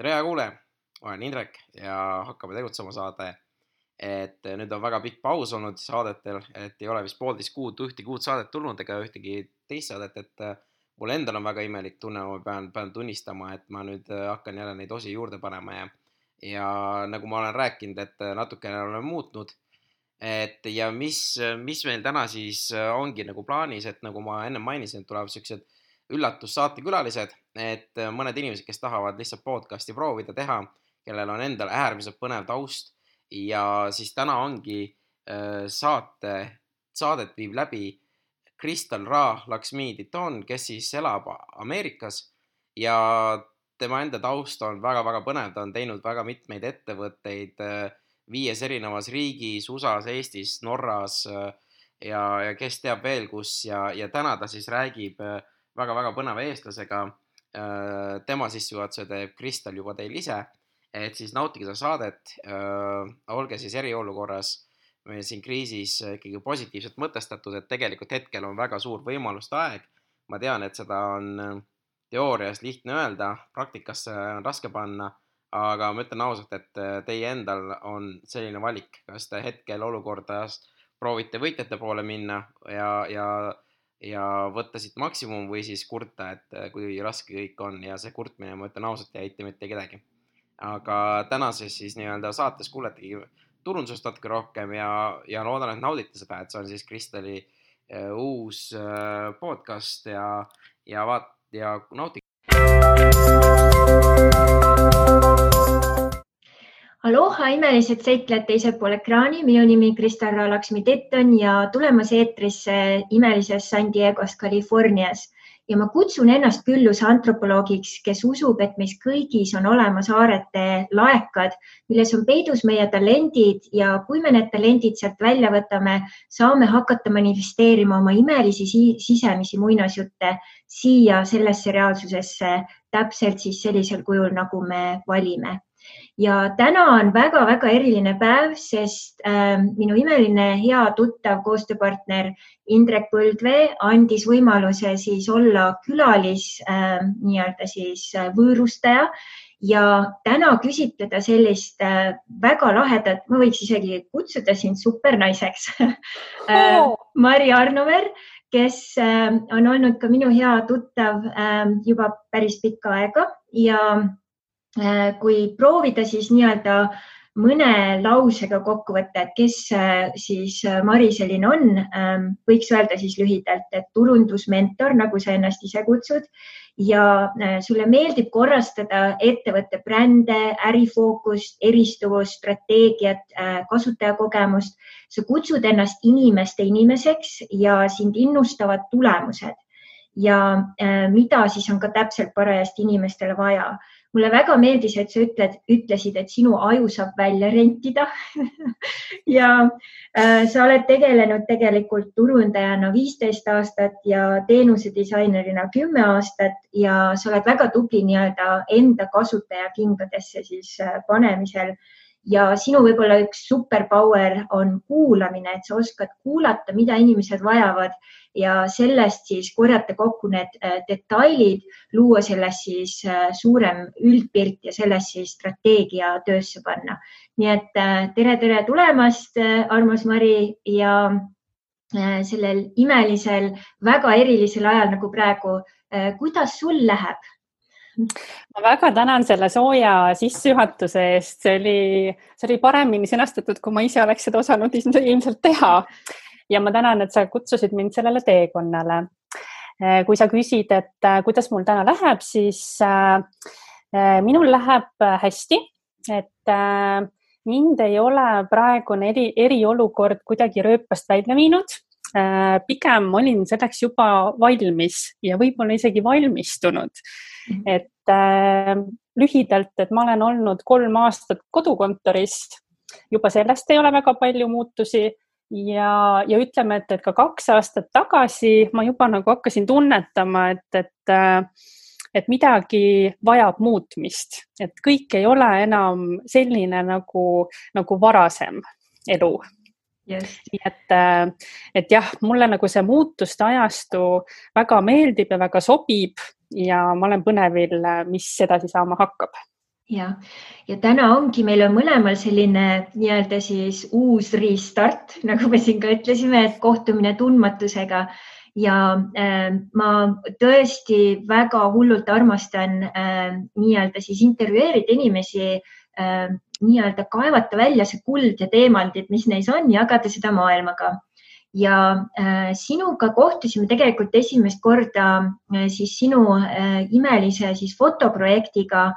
tere, hea kuulaja, olen Indrek ja hakkame tegutsema saade. et nüüd on väga pikk paus olnud saadetel, et ei ole vist poolteist kuud ühtegi uut saadet tulnud ega ühtegi teist saadet, et äh, mul endal on väga imelik tunne, ma pean, pean tunnistama, et ma nüüd äh, hakkan jälle neid osi juurde panema ja, ja nagu ma olen rääkinud, et natukene olen muutnud. et ja mis, mis meil täna siis ongi nagu plaanis, et nagu ma enne mainisin, et tulevad siuksed üllatussaatekülalised, et äh, mõned inimesed, kes tahavad lihtsalt podcast'i proovida teha, kellel on endal äärmiselt põnev taust ja siis täna ongi äh, saate, saadet viib läbi Kristal Ra Laksmi Titon, kes siis elab Ameerikas ja tema enda taust on väga-väga põnev, ta on teinud väga mitmeid ettevõtteid äh, viies erinevas riigis, USA-s, Eestis, Norras ja, ja kes teab veel kus ja, ja täna ta siis räägib äh, väga-väga põneva eestlasega. Äh, tema sissejuhatuse teeb Kristal juba teil ise, et siis nautige seda saadet. Äh, olge siis eriolukorras meil siin kriisis ikkagi positiivselt mõtestatud, et tegelikult hetkel on väga suur võimaluste aeg. ma tean, et seda on äh, teoorias lihtne öelda, praktikasse on raske panna, aga ma ütlen ausalt, et teie endal on selline valik, kas te hetkel olukordas proovite võitjate poole minna ja, ja ja võtta siit maksimum või siis kurta, et äh, kui raske kõik on ja see kurtmine, ma ütlen ausalt, ei aita mitte kedagi. aga tänases siis nii-öelda saates kuuletegi turundusest natuke rohkem ja, ja loodan, et naudite seda, et see on siis Kristeli uh, uus uh, podcast ja, ja vaat- ja nautige. Aloha, imelised seiklejad teisel pool ekraani, minu nimi Kristal Laksmi Tetton ja tulemas eetrisse imelisest San Diegost Californias. Ja ma kutsun ennast külluse antropoloogiks, kes usub, et meis kõigis on olemas aarete laekad, milles on peidus meie talendid. Ja kui me need talendid sealt välja võtame, saame hakata manifesteerima oma imelisi sisemisi muinasjutte siia sellesse reaalsusesse täpselt siis sellisel kujul, nagu me valime ja täna on väga-väga eriline päev, sest äh, minu imeline hea tuttav koostööpartner Indrek Põldvee andis võimaluse siis olla külalis äh, nii-öelda siis äh, võõrustaja. Ja täna küsitleda sellist äh, väga lahedat, ma võiks isegi kutsuda sind supernaiseks äh, Mari Arnover, kes äh, on olnud ka minu hea tuttav äh, juba päris pikka aega. Ja kui proovida siis nii-öelda mõne lausega kokku võtta, et kes äh, siis äh, Mari selline on, ähm, võiks öelda siis lühidalt, et turundusmentor, nagu sa ennast ise kutsud ja sulle meeldib korrastada ettevõtte brände, ärifookust, eristuvust, strateegiat, kasutajakogemust. sa kutsud ennast inimeste inimeseks ja sind innustavad tulemused ja mida siis on ka täpselt parajasti inimestele vaja mulle väga meeldis, et sa ütled, ütlesid, et sinu aju saab välja rentida. Ja äh, sa oled tegelenud tegelikult turundajana viisteist aastat ja teenusedisainerina kümme aastat ja sa oled väga tubli nii-öelda enda kasutaja kingadesse siis äh, panemisel ja sinu võib-olla üks superpower on kuulamine, et sa oskad kuulata, mida inimesed vajavad ja sellest siis korjata kokku need äh, detailid, luua sellest siis äh, suurem üldpilt ja sellest siis strateegia töösse panna. nii et äh, tere, tere tulemast, armas Mari ja sellel imelisel, väga erilisel ajal nagu praegu. kuidas sul läheb? Ma väga tänan selle sooja sissejuhatuse eest, see oli, see oli paremini sõnastatud, kui ma ise oleks seda osanud ilmselt teha. ja ma tänan, et sa kutsusid mind sellele teekonnale. Eh, kui sa küsid, et eh, kuidas mul täna läheb, siis eh, minul läheb hästi, et mind ei ole praegune eri, eriolukord kuidagi rööpast välja viinud pigem olin selleks juba valmis ja võib-olla isegi valmistunud. Et äh, lühidalt, et ma olen olnud kolm aastat kodukontoris, juba sellest ei ole väga palju muutusi. Ja, ja ütleme, et, et ka kaks aastat tagasi ma juba nagu hakkasin tunnetama, et, et äh, et midagi vajab muutmist, et kõik ei ole enam selline nagu, nagu varasem elu. Nii et, äh, et jah, mulle nagu see muutuste ajastu väga meeldib ja väga sobib ja ma olen põnevil, mis edasi saama hakkab. Ja, ja täna ongi, meil on mõlemal selline nii-öelda siis uus restart, nagu me siin ka ütlesime, et kohtumine tundmatusega. Ja äh, ma tõesti väga hullult armastan äh, nii-öelda siis intervjueerida inimesi äh,, nii-öelda kaevata välja see kuld ja teemantid, mis neis on, jagada seda maailmaga ja äh, sinuga kohtusime tegelikult esimest korda äh, siis sinu äh, imelise siis fotoprojektiga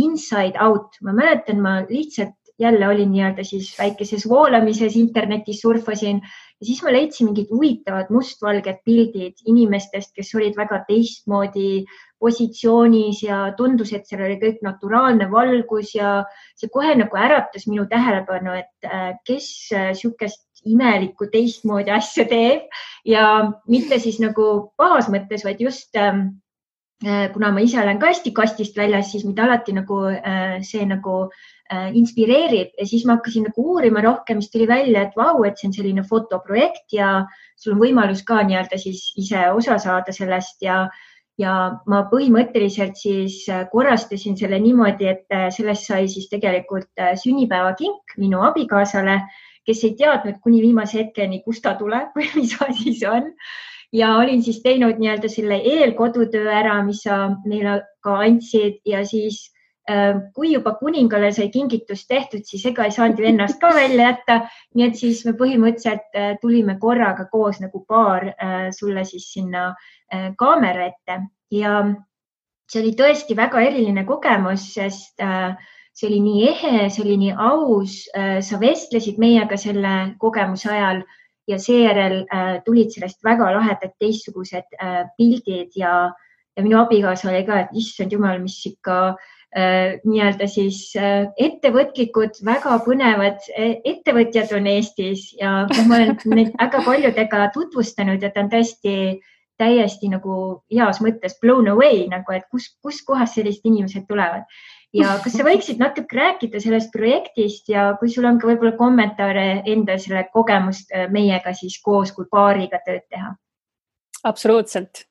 inside out, ma mäletan, ma lihtsalt jälle olin nii-öelda siis väikeses voolamises, internetis surfasin ja siis ma leidsin mingid huvitavad mustvalged pildid inimestest, kes olid väga teistmoodi positsioonis ja tundus, et seal oli kõik naturaalne valgus ja see kohe nagu äratas minu tähelepanu, et kes niisugust imelikku teistmoodi asja teeb ja mitte siis nagu pahas mõttes, vaid just ähm, Äh, kuna ma ise olen ka hästi kastist väljas, siis mind alati nagu äh, see nagu äh, inspireerib ja siis ma hakkasin nagu uurima rohkem, siis tuli välja, et vau, et see on selline fotoprojekt ja sul on võimalus ka nii-öelda siis ise osa saada sellest ja ja ma põhimõtteliselt siis korrastasin selle niimoodi, et sellest sai siis tegelikult sünnipäevakink minu abikaasale, kes ei teadnud kuni viimase hetkeni, kust ta tuleb või mis asi see on. Ja olin siis teinud nii-öelda selle eelkodutöö ära, mis sa meile ka andsid. Ja siis äh, kui juba kuningale sai kingitus tehtud, siis ega ei saanud ju ennast ka välja jätta. nii et siis me põhimõtteliselt äh, tulime korraga koos nagu paar äh, sulle siis sinna kaamera ette. Ja see oli tõesti väga eriline kogemus, sest see oli nii ehe, see oli nii aus. sa vestlesid meiega selle kogemuse ajal ja seejärel äh, tulid sellest väga lahedad teistsugused äh, pildid ja, ja minu abikaasa oli ka, et issand jumal, mis ikka äh, nii-öelda siis äh, ettevõtlikud, väga põnevad äh, ettevõtjad on Eestis ja ma olen neid väga paljudega tutvustanud ja ta on tõesti täiesti nagu heas mõttes blown away nagu, et kus, kuskohast sellised inimesed tulevad ja kas sa võiksid natuke rääkida sellest projektist ja kui sul on ka võib-olla kommentaare enda selle kogemust äh, meiega siis koos kui paariga tööd teha? absoluutselt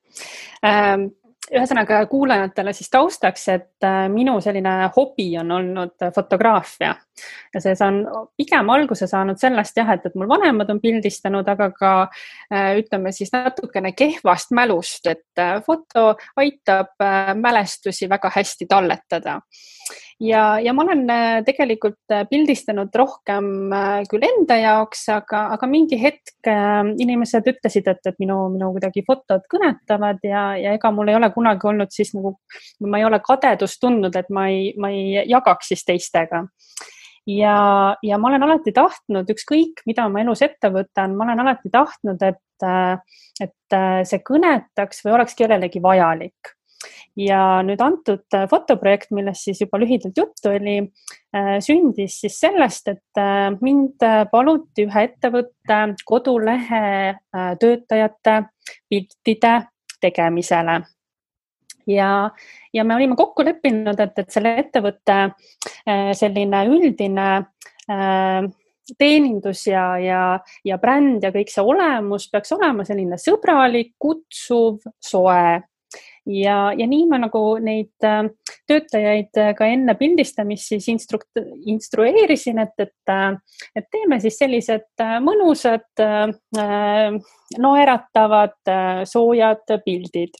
ähm, ühesõnaga kuulajatele siis taustaks, et äh, minu selline hobi on olnud fotograafia. Ja see on pigem alguse saanud sellest jah, et, et mul vanemad on pildistanud, aga ka äh, ütleme siis natukene kehvast mälust, et äh, foto aitab mälestusi väga hästi talletada ja, ja ma olen äh, tegelikult äh, pildistanud rohkem äh, küll enda jaoks, aga, aga mingi hetk inimesed ütlesid, et, et minu, minu kuidagi fotod kõnetavad ja, ja ega mul ei ole kunagi olnud siis nagu, ma ei ole kadedust tundnud, et ma ei, ma ei jagaks siis teistega. Ja, ja ma olen alati tahtnud, ükskõik mida ma elus ette võtan, ma olen alati tahtnud, et, et see kõnetaks või oleks kellelegi vajalik ja nüüd antud äh, fotoprojekt, millest siis juba lühidalt juttu oli, äh, sündis siis sellest, et äh, mind paluti ühe ettevõtte kodulehe töötajate piltide tegemisele. Ja, ja me olime kokku leppinud, et, et selle ettevõtte selline üldine teenindus ja, ja, ja bränd ja kõik see olemus peaks olema selline sõbralik, kutsuv, soe ja, ja nii ma nagu neid äh, töötajaid äh, ka enne pildistamist siis instru-, instrueerisin, et, et, äh, et teeme siis sellised mõnusad, naeratavad, soojad pildid.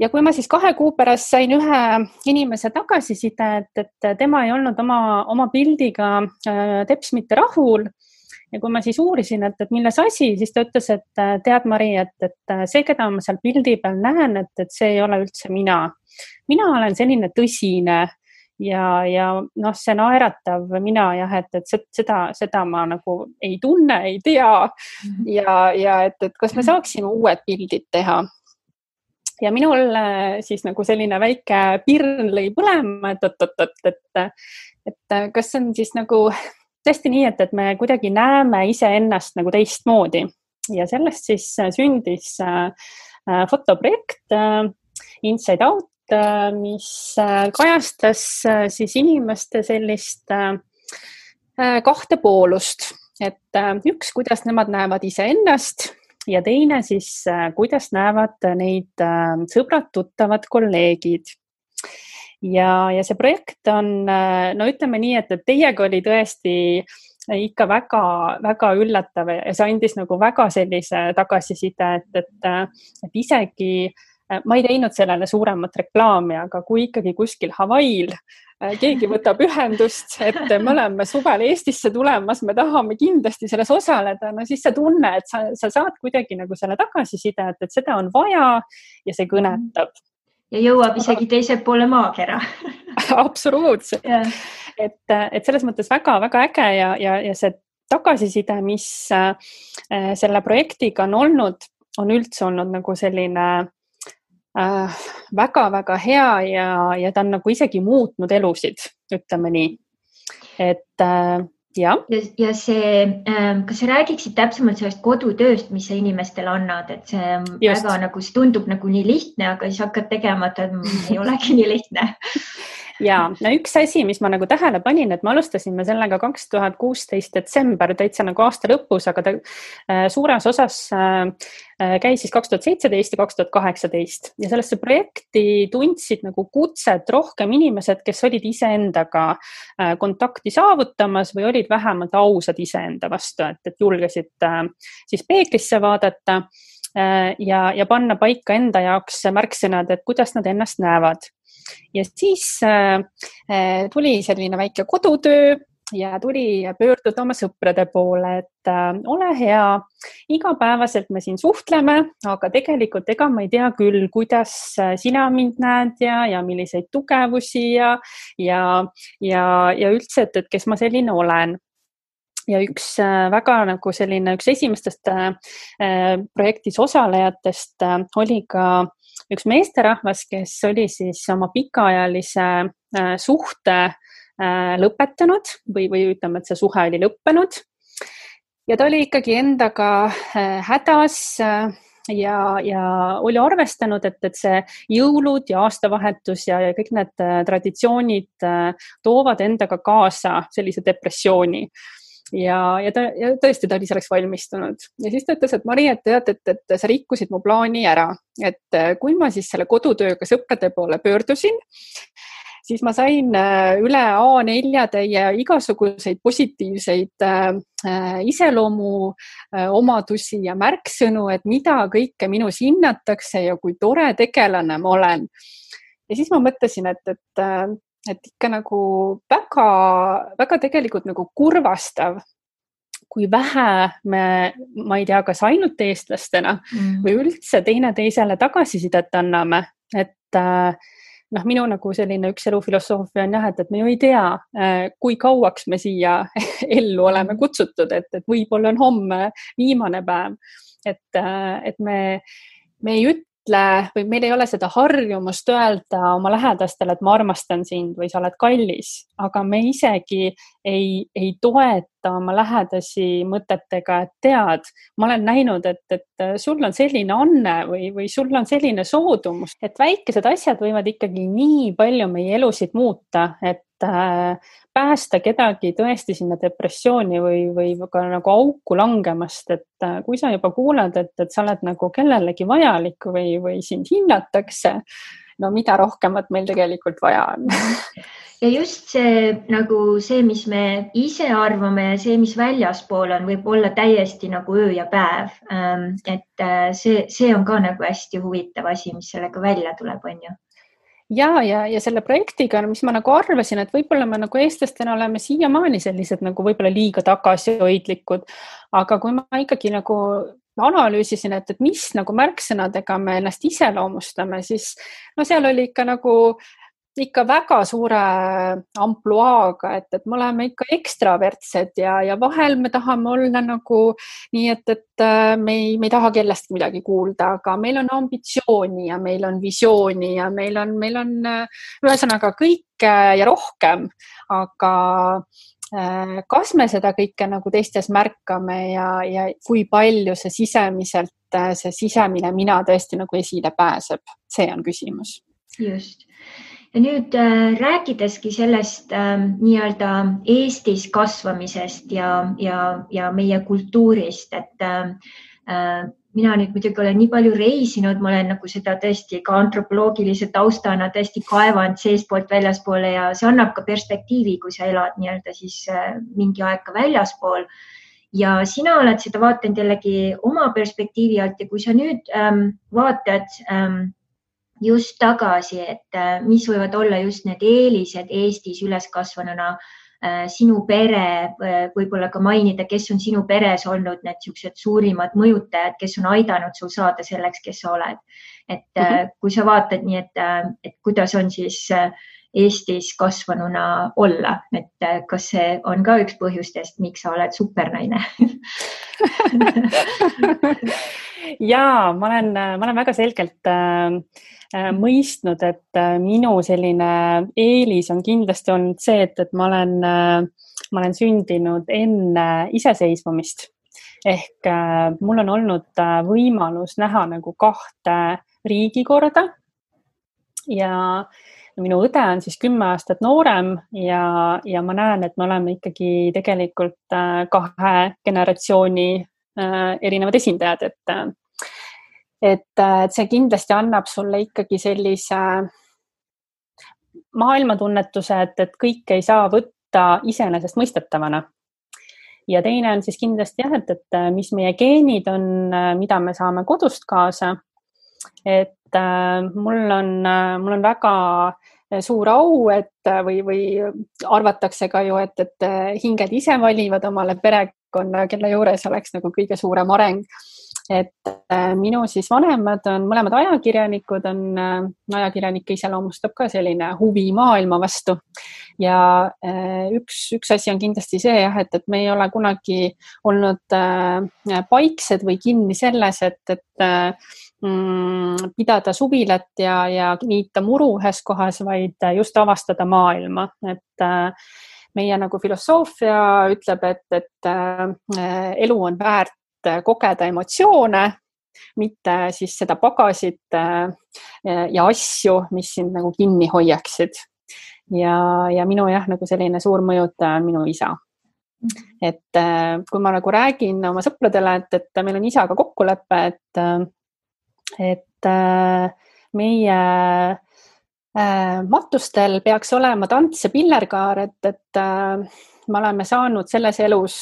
Ja kui ma siis kahe kuu pärast sain ühe inimese tagasiside, et, et tema ei olnud oma, oma pildiga teps mitte rahul ja kui ma siis uurisin, et, et milles asi, siis ta ütles, et tead, Mari, et, et see, keda ma seal pildi peal näen, et, et see ei ole üldse mina. mina olen selline tõsine ja, ja noh, see naeratav mina jah, et, et seda, seda ma nagu ei tunne, ei tea mhm. ja, ja et, et kas me saaksime uued pildid teha ja minul äh, siis nagu selline väike pirn lõi põlema, et oot-oot-oot, et, et kas see on siis nagu tõesti nii, et, et me kuidagi näeme iseennast nagu teistmoodi. Ja sellest siis äh, sündis äh, äh, fotoprojekt Inside Out mis kajastas siis inimeste sellist äh, äh kahte poolust, et üks, kuidas nemad näevad iseennast ja teine siis kuidas näevad neid sõbrad, tuttavad, kolleegid ja, ja see projekt on, no ütleme nii, et, et teiega oli tõesti ikka väga-väga üllatav ja see andis nagu väga sellise tagasiside, et, et, et isegi ma ei teinud sellele suuremat reklaami, aga kui ikkagi kuskil Hawaii'l keegi võtab ühendust, et me oleme suvel Eestisse tulemas, me tahame kindlasti selles osaleda, no siis sa tunne, et sa, sa saad kuidagi nagu selle tagasiside, et, seda on vaja ja see kõnetab. Ja jõuab isegi teise poole maakera. Absoluutselt. Yeah et, et selles mõttes väga-väga äge ja, ja, ja see tagasiside, mis äh, selle projektiga on olnud, on üldse olnud nagu selline väga-väga äh, hea ja, ja ta on nagu isegi muutnud elusid, ütleme nii. et äh, ja, ja, ja see, ähm, kas sa räägiksid täpsemalt sellest kodutööst, mis sa inimestele annad, et see Just. väga nagu, see tundub nagu nii lihtne, aga siis hakkad tegema, et ei olegi nii lihtne ja no üks asi, mis ma nagu tähele panin, et me alustasime sellega kaks tuhat kuusteist detsember täitsa nagu aasta lõpus, aga ta äh, suures osas äh, äh, käis siis kaks tuhat seitseteist ja kaks tuhat kaheksateist. Ja sellesse projekti tundsid nagu kutset rohkem inimesed, kes olid iseendaga äh, kontakti saavutamas või olid vähemalt ausad iseenda vastu, et, et julgesid äh, siis peeglisse vaadata äh, ja, ja panna paika enda jaoks märksõnad, et kuidas nad ennast näevad ja siis äh, äh, tuli selline väike kodutöö ja tuli pöörduda oma sõprade poole, et äh, ole hea, igapäevaselt me siin suhtleme, aga tegelikult ega ma ei tea küll, kuidas äh, sina mind näed ja, ja milliseid tugevusi ja, ja, ja, ja üldse, et, et kes ma selline olen. Ja üks äh, väga nagu selline, üks esimestest äh, projektis osalejatest äh, oli ka üks meesterahvas, kes oli siis oma pikaajalise äh, suhte äh, lõpetanud või, või ütleme, et see suhe oli lõppenud. ja ta oli ikkagi endaga äh, hädas ja, ja oli arvestanud, et, et see jõulud ja aastavahetus ja, ja kõik need traditsioonid toovad endaga kaasa sellise depressiooni ja, ja ta ja tõesti, ta oli selleks valmistunud ja siis ta ütles, et Mari, et tead, et, et sa rikkusid mu plaani ära, et äh, kui ma siis selle kodutööga sõprade poole pöördusin, siis ma sain äh, üle A4 täie igasuguseid positiivseid äh, äh, iseloomu äh, omadusi ja märksõnu, et mida kõike minus hinnatakse ja kui tore tegelane ma olen. ja siis ma mõtlesin, et, et et ikka nagu väga-väga tegelikult nagu kurvastav, kui vähe me, ma ei tea, kas ainult eestlastena mm. või üldse teineteisele tagasisidet anname, et äh, noh, minu nagu selline üks elufilosoofia on jah, et, et me ju ei tea, äh, kui kauaks me siia ellu oleme kutsutud, et, et võib-olla on homme viimane päev. et, äh, et me, me ei ütle ütle või meil ei ole seda harjumust öelda oma lähedastele, et ma armastan sind või sa oled kallis, aga me isegi ei, ei toeta oma lähedasi mõtetega, et tead, ma olen näinud, et, et sul on selline anne või, või sul on selline soodumus, et väikesed asjad võivad ikkagi nii palju meie elusid muuta, et äh, päästa kedagi tõesti sinna depressiooni või, või ka nagu auku langemast, et äh, kui sa juba kuuled, et, et sa oled nagu kellelegi vajalik või, või sind hinnatakse, no mida rohkemat meil tegelikult vaja on ja just see nagu see, mis me ise arvame ja see, mis väljaspool on, võib olla täiesti nagu öö ja päev. Ähm, et äh, see, see on ka nagu hästi huvitav asi, mis sellega välja tuleb, on ju ja, ja, ja selle projektiga, mis ma nagu arvasin, et võib-olla me nagu eestlastena oleme siiamaani sellised nagu võib-olla liiga tagasihoidlikud, aga kui ma ikkagi nagu analüüsisin, et, et mis nagu märksõnadega me ennast iseloomustame, siis no seal oli ikka nagu ikka väga suure ampluaaga, et, et me oleme ikka ekstravertsed ja, ja vahel me tahame olla nagu nii, et, et äh, me ei, me ei taha kellestki midagi kuulda, aga meil on ambitsiooni ja meil on visiooni ja meil on, meil on äh, ühesõnaga kõike ja rohkem, aga äh, kas me seda kõike nagu teistes märkame ja, ja kui palju see sisemiselt, see sisemine mina tõesti nagu esile pääseb, see on küsimus. just ja nüüd äh, rääkideski sellest äh, nii-öelda Eestis kasvamisest ja, ja, ja meie kultuurist, et äh, äh mina nüüd muidugi olen nii palju reisinud, ma olen nagu seda tõesti ka antropoloogilise taustana tõesti kaevanud seestpoolt väljaspoole ja see annab ka perspektiivi, kui sa elad nii-öelda siis mingi aeg ka väljaspool. ja sina oled seda vaadanud jällegi oma perspektiivi alt ja kui sa nüüd ähm, vaatad ähm, just tagasi, et äh, mis võivad olla just need eelised Eestis üleskasvanuna äh, sinu pere, äh, võib-olla ka mainida, kes on sinu peres olnud need niisugused suurimad mõjutajad, kes on aidanud sul saada selleks, kes sa oled. et mm -hmm. kui sa vaatad nii, et, et kuidas on siis Eestis kasvanuna olla, et kas see on ka üks põhjustest, miks sa oled supernaine ja ma olen, ma olen väga selgelt äh, Äh, mõistnud, et äh, minu selline eelis on kindlasti olnud see, et, et ma olen, äh, ma olen sündinud enne iseseisvumist. Ehk mul on olnud võimalus näha nagu kahte riigikorda. Ja minu õde on siis kümme aastat noorem ja, ja ma näen, et me oleme ikkagi tegelikult kahe generatsiooni erinevad esindajad, et et, äh, et see kindlasti annab sulle ikkagi sellise maailmatunnetuse, et, et kõike ei saa võtta iseenesestmõistetavana. ja teine on siis kindlasti jah, et, et äh, mis meie geenid on, äh, mida me saame kodust kaasa. et äh, mul on, mul on väga suur au, et või, või arvatakse ka ju, et, et hinged ise valivad omale perekonna, kelle juures oleks nagu kõige suurem areng et äh, minu siis vanemad on mõlemad ajakirjanikud, on, äh, ajakirjanikke iseloomustab ka selline huvi maailma vastu. ja äh, üks, üks asi on kindlasti see jah, et, et me ei ole kunagi olnud paiksed või kinni selles, et, et mm, pidada suvilat ja, ja niita muru ühes kohas, vaid just avastada maailma, et meie nagu filosoofia ütleb, et, et elu on väärt et kogeda emotsioone, mitte siis seda pagasit äh, ja asju, mis sind nagu kinni hoiaksid. ja, ja minu jah, nagu selline suur mõjutaja on minu isa. et äh, kui ma nagu räägin oma sõpradele, et, et meil on isaga kokkulepe, et, äh, et meie matustel peaks olema tants ja pillerkaar, et, et me oleme saanud selles elus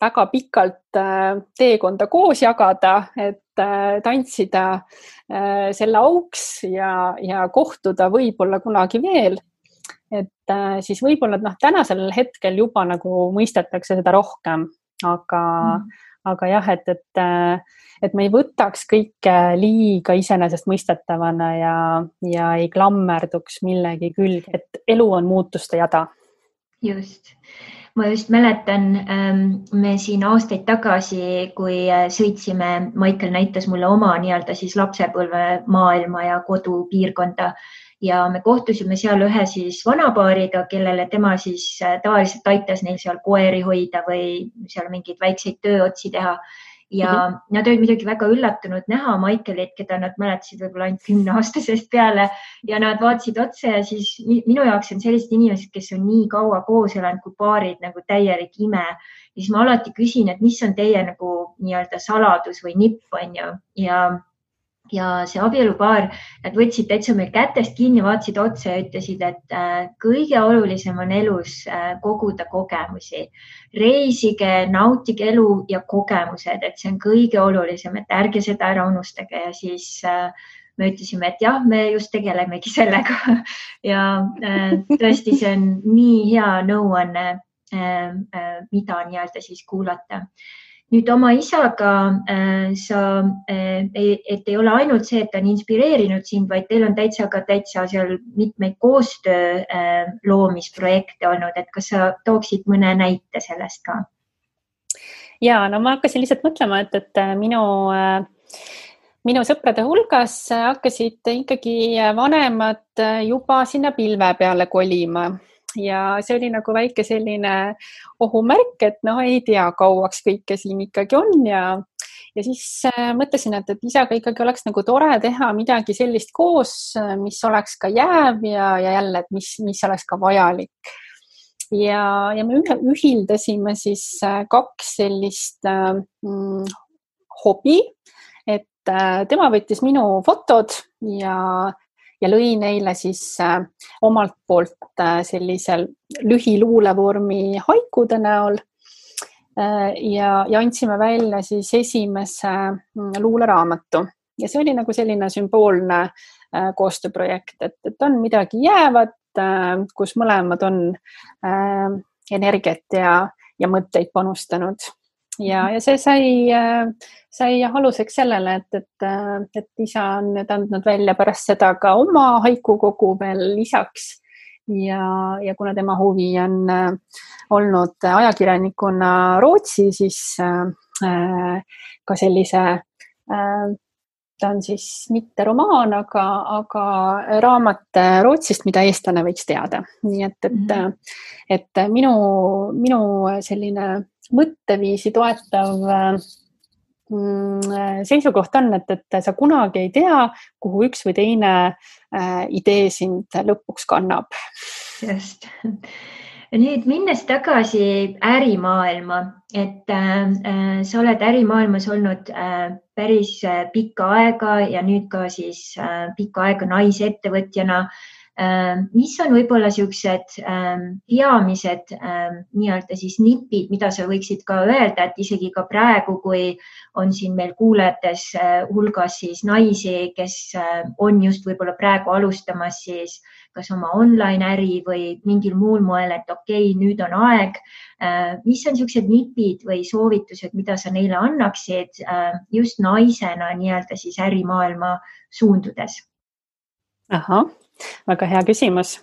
väga pikalt äh, teekonda koos jagada, et äh, tantsida äh, selle auks ja, ja kohtuda võib-olla kunagi veel. et siis võib-olla noh, tänasel hetkel juba nagu mõistetakse seda rohkem, aga mm., aga jah, et, et, et me ei võtaks kõike liiga iseenesestmõistetavana ja, ja ei klammerduks millegi külge, et elu on muutuste jada. just ma just mäletan, ähm, me siin aastaid tagasi, kui äh, sõitsime, Maicel näitas mulle oma nii-öelda siis lapsepõlve maailma ja kodupiirkonda ja me kohtusime seal ühe siis vanapaariga, kellele tema siis äh, tavaliselt aitas neil seal koeri hoida või seal mingeid väikseid tööotsi teha ja mm -hmm. nad olid muidugi väga üllatunud näha Maikelit, keda nad mäletasid võib-olla ainult kümneaastasest peale ja nad vaatasid otsa ja siis minu jaoks on sellised inimesed, kes on nii kaua koos elanud kui paarid nagu täielik ime. ja siis ma alati küsin, et mis on teie nagu nii-öelda saladus või nipp on ju ja ja see abielupaar, nad võtsid täitsa meil kätest kinni, vaatasid otsa ja ütlesid, et äh, kõige olulisem on elus äh, koguda kogemusi. reisige, nautige elu ja kogemused, et see on kõige olulisem, et ärge seda ära unustage. Ja siis äh, me ütlesime, et jah, me just tegelemegi sellega. Ja tõesti, see on nii hea nõuanne, mida nii-öelda siis kuulata nüüd oma isaga äh, sa äh,, et ei ole ainult see, et ta on inspireerinud sind, vaid teil on täitsa ka täitsa seal mitmeid koostöö äh, loomisprojekte olnud, et kas sa tooksid mõne näite sellest ka? ja no ma hakkasin lihtsalt mõtlema, et, et äh, minu äh, minu sõprade hulgas hakkasid ikkagi vanemad juba sinna pilve peale kolima ja see oli nagu väike selline ohumärk, et noh, ei tea, kauaks kõike siin ikkagi on ja ja siis äh, mõtlesin, et, et isaga ikkagi oleks nagu tore teha midagi sellist koos, mis oleks ka jääv ja, ja jälle, et mis, mis oleks ka vajalik. ja, ja me ühildasime siis äh, kaks sellist äh, mm, hobi, et tema võttis minu fotod ja, ja lõi neile siis omalt poolt sellisel lühiluulevormi haikude näol. Ja, ja andsime välja siis esimese mm, luuleraamatu ja see oli nagu selline sümboolne äh, koostööprojekt, et, et on midagi jäävat, äh, kus mõlemad on äh, energiat ja, ja mõtteid panustanud ja, ja see sai, sai aluseks sellele, et, et, et isa on nüüd andnud välja pärast seda ka oma haikukogu veel lisaks ja, ja kuna tema huvi on olnud ajakirjanikuna Rootsi, siis äh, ka sellise äh, ta on siis mitte romaan, aga, aga raamat Rootsist, mida eestlane võiks teada. nii et, et mm, -hmm. et minu, minu selline mõtteviisi toetav mm, seisukoht on, et, et sa kunagi ei tea, kuhu üks või teine äh, idee sind lõpuks kannab. just nüüd minnes tagasi ärimaailma, et äh, sa oled ärimaailmas olnud äh, päris äh, pikka aega ja nüüd ka siis äh, pikka aega naisettevõtjana äh,. Mis on võib-olla niisugused äh, peamised äh, nii-öelda siis nipid, mida sa võiksid ka öelda, et isegi ka praegu, kui on siin meil kuulajates äh, hulgas siis naisi, kes äh, on just võib-olla praegu alustamas siis kas oma online äri või mingil muul moel, et okei okay,, nüüd on aeg. Äh, mis on niisugused nipid või soovitused, mida sa neile annaksid just naisena nii-öelda siis ärimaailma suundudes? ahah, väga hea küsimus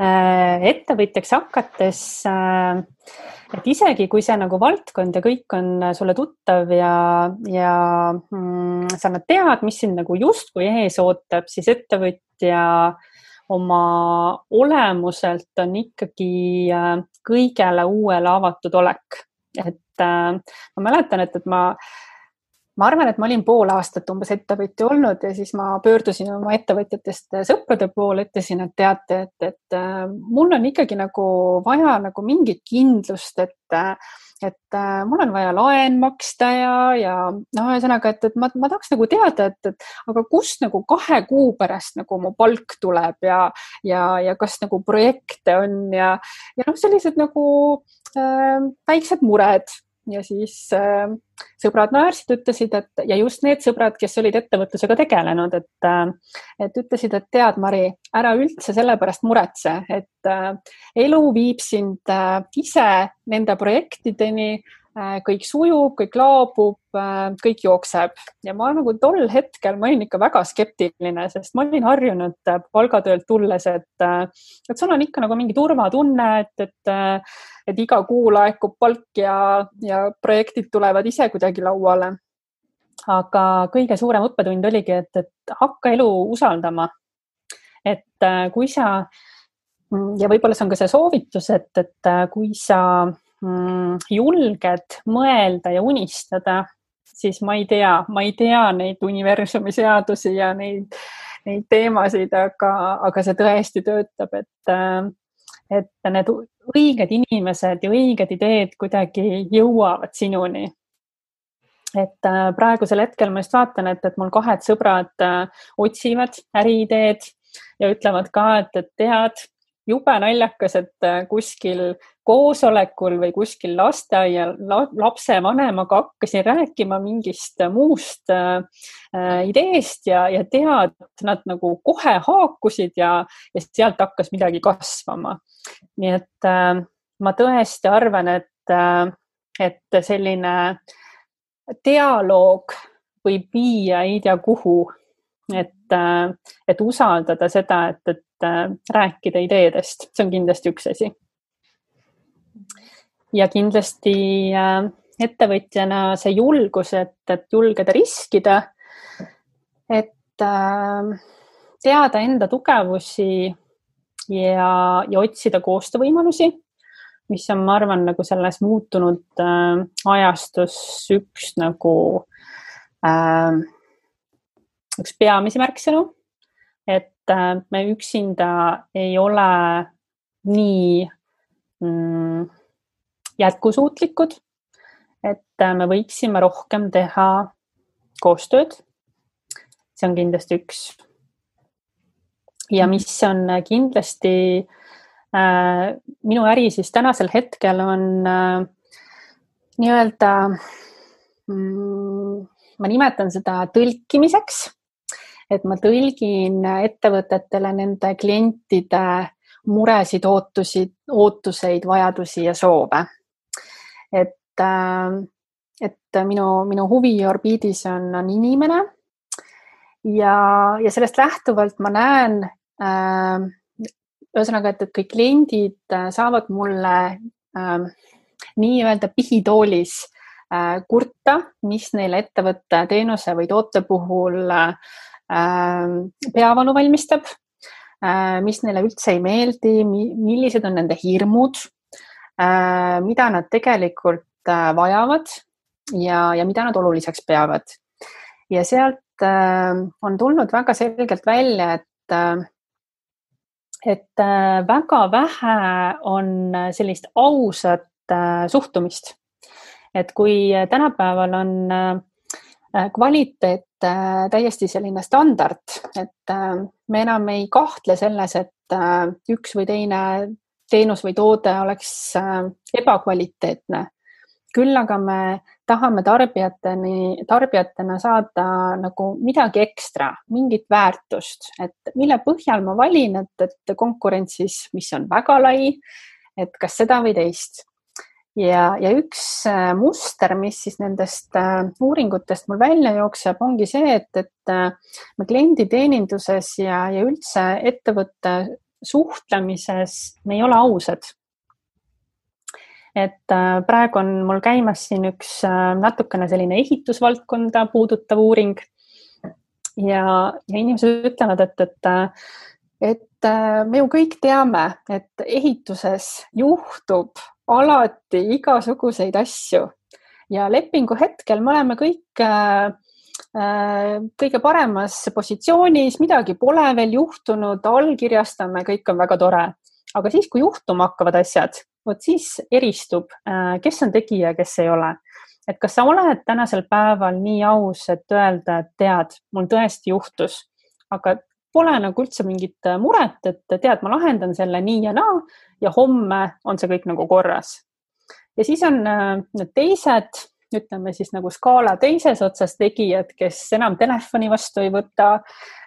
äh, ettevõtjaks hakates, et isegi kui see nagu valdkond ja kõik on sulle tuttav ja, ja mm, sa nad tead, mis sind nagu justkui ees ootab, siis ettevõtja oma olemuselt on ikkagi äh, kõigele uuele avatud olek. et äh, ma mäletan, et, et ma, ma arvan, et ma olin pool aastat umbes ettevõtja olnud ja siis ma pöördusin oma ettevõtjatest sõprade poole, ütlesin, et teate, et, et äh, mul on ikkagi nagu vaja nagu mingit kindlust, et et äh, mul on vaja laen maksta ja, ja noh, ühesõnaga, et, et ma, ma tahaks nagu teada, et, et aga kust nagu kahe kuu pärast nagu mu palk tuleb ja, ja, ja kas nagu projekte on ja, ja noh, sellised nagu äh, väiksed mured ja siis äh, sõbrad naersid, ütlesid, et ja just need sõbrad, kes olid ettevõtlusega tegelenud, et äh,, et ütlesid, et tead, Mari, ära üldse selle pärast muretse, et äh, elu viib sind äh, ise nende projektideni Äh, kõik sujub, kõik laabub, äh, kõik jookseb ja ma nagu tol hetkel ma olin ikka väga skeptiline, sest ma olin harjunud äh, palgatöölt tulles, et, et sul on ikka nagu mingi turvatunne, et, et, et iga kuu laekub palk ja, ja projektid tulevad ise kuidagi lauale. aga kõige suurem õppetund oligi, et, et hakka elu usaldama. et kui sa ja võib-olla see on ka see soovitus, et, et kui sa julged mõelda ja unistada, siis ma ei tea, ma ei tea neid universumi seadusi ja neid, neid teemasid, aga, aga see tõesti töötab, et, et need õiged inimesed ja õiged ideed kuidagi jõuavad sinuni. Et äh, praegusel hetkel ma just vaatan, et, et mul kahed sõbrad äh, otsivad äriideed ja ütlevad ka, et, et tead, jube naljakas, et äh, kuskil koosolekul või kuskil lasteaia lapsevanemaga hakkasin rääkima mingist muust äh, ideest ja, ja tead, nad nagu kohe haakusid ja, ja sealt hakkas midagi kasvama. nii et äh, ma tõesti arvan, et äh,, et selline dialoog võib viia ei tea kuhu et, äh, et usaldada seda, et, et äh, rääkida ideedest, see on kindlasti üks asi. ja kindlasti äh, ettevõtjana see julgus, et, et julgeda riskida, et teada enda tugevusi ja, ja otsida koostöövõimalusi, mis on, ma arvan, nagu selles muutunud äh, ajastus üks nagu äh, üks peamisi märksõnu, et äh, me üksinda ei ole nii mm, jätkusuutlikud. et me võiksime rohkem teha koostööd. see on kindlasti üks. ja mis on kindlasti äh, minu äri siis tänasel hetkel on äh, nii-öelda mm, ma nimetan seda tõlkimiseks, et ma tõlgin ettevõtetele nende klientide muresid, ootusi, ootuseid, vajadusi ja soove. et, äh, et minu, minu huvi orbiidis on, on inimene ja, ja sellest lähtuvalt ma näen äh, ühesõnaga, et, et kõik kliendid saavad mulle äh, nii-öelda pihitoolis äh, kurta, mis neile ettevõtte teenuse või toote puhul äh, peavalu valmistab, äh, mis neile üldse ei meeldi, millised on nende hirmud, mida nad tegelikult vajavad ja, ja mida nad oluliseks peavad. ja sealt on tulnud väga selgelt välja, et et väga vähe on sellist ausat Äh, suhtumist. et kui tänapäeval on äh, kvaliteet äh, täiesti selline standard, et me enam ei kahtle selles, et üks või teine teenus või toode oleks ebakvaliteetne. küll aga me tahame tarbijateni, tarbijatena saada nagu midagi ekstra, mingit väärtust, et mille põhjal ma valin, et, et konkurentsis, mis on väga lai, et kas seda või teist ja, ja üks äh, muster, mis siis nendest äh, uuringutest mul välja jookseb, ongi see, et, et äh, me klienditeeninduses ja, ja üldse ettevõtte suhtlemises me ei ole ausad. et praegu on mul käimas siin üks natukene selline ehitusvaldkonda puudutav uuring ja, ja inimesed ütlevad, et, et, et me ju kõik teame, et ehituses juhtub alati igasuguseid asju ja lepingu hetkel me oleme kõik äh, äh, kõige paremas positsioonis, midagi pole veel juhtunud, allkirjastame, kõik on väga tore. aga siis, kui juhtuma hakkavad asjad, vot siis eristub äh,, kes on tegija, kes ei ole. et kas sa oled tänasel päeval nii aus, et öelda, et tead, mul tõesti juhtus, aga pole nagu üldse mingit äh, muret, et tead, ma lahendan selle nii ja naa ja homme on see kõik nagu korras. ja siis on äh, need teised, ütleme siis nagu skaala teises otsas tegijad, kes enam telefoni vastu ei võta.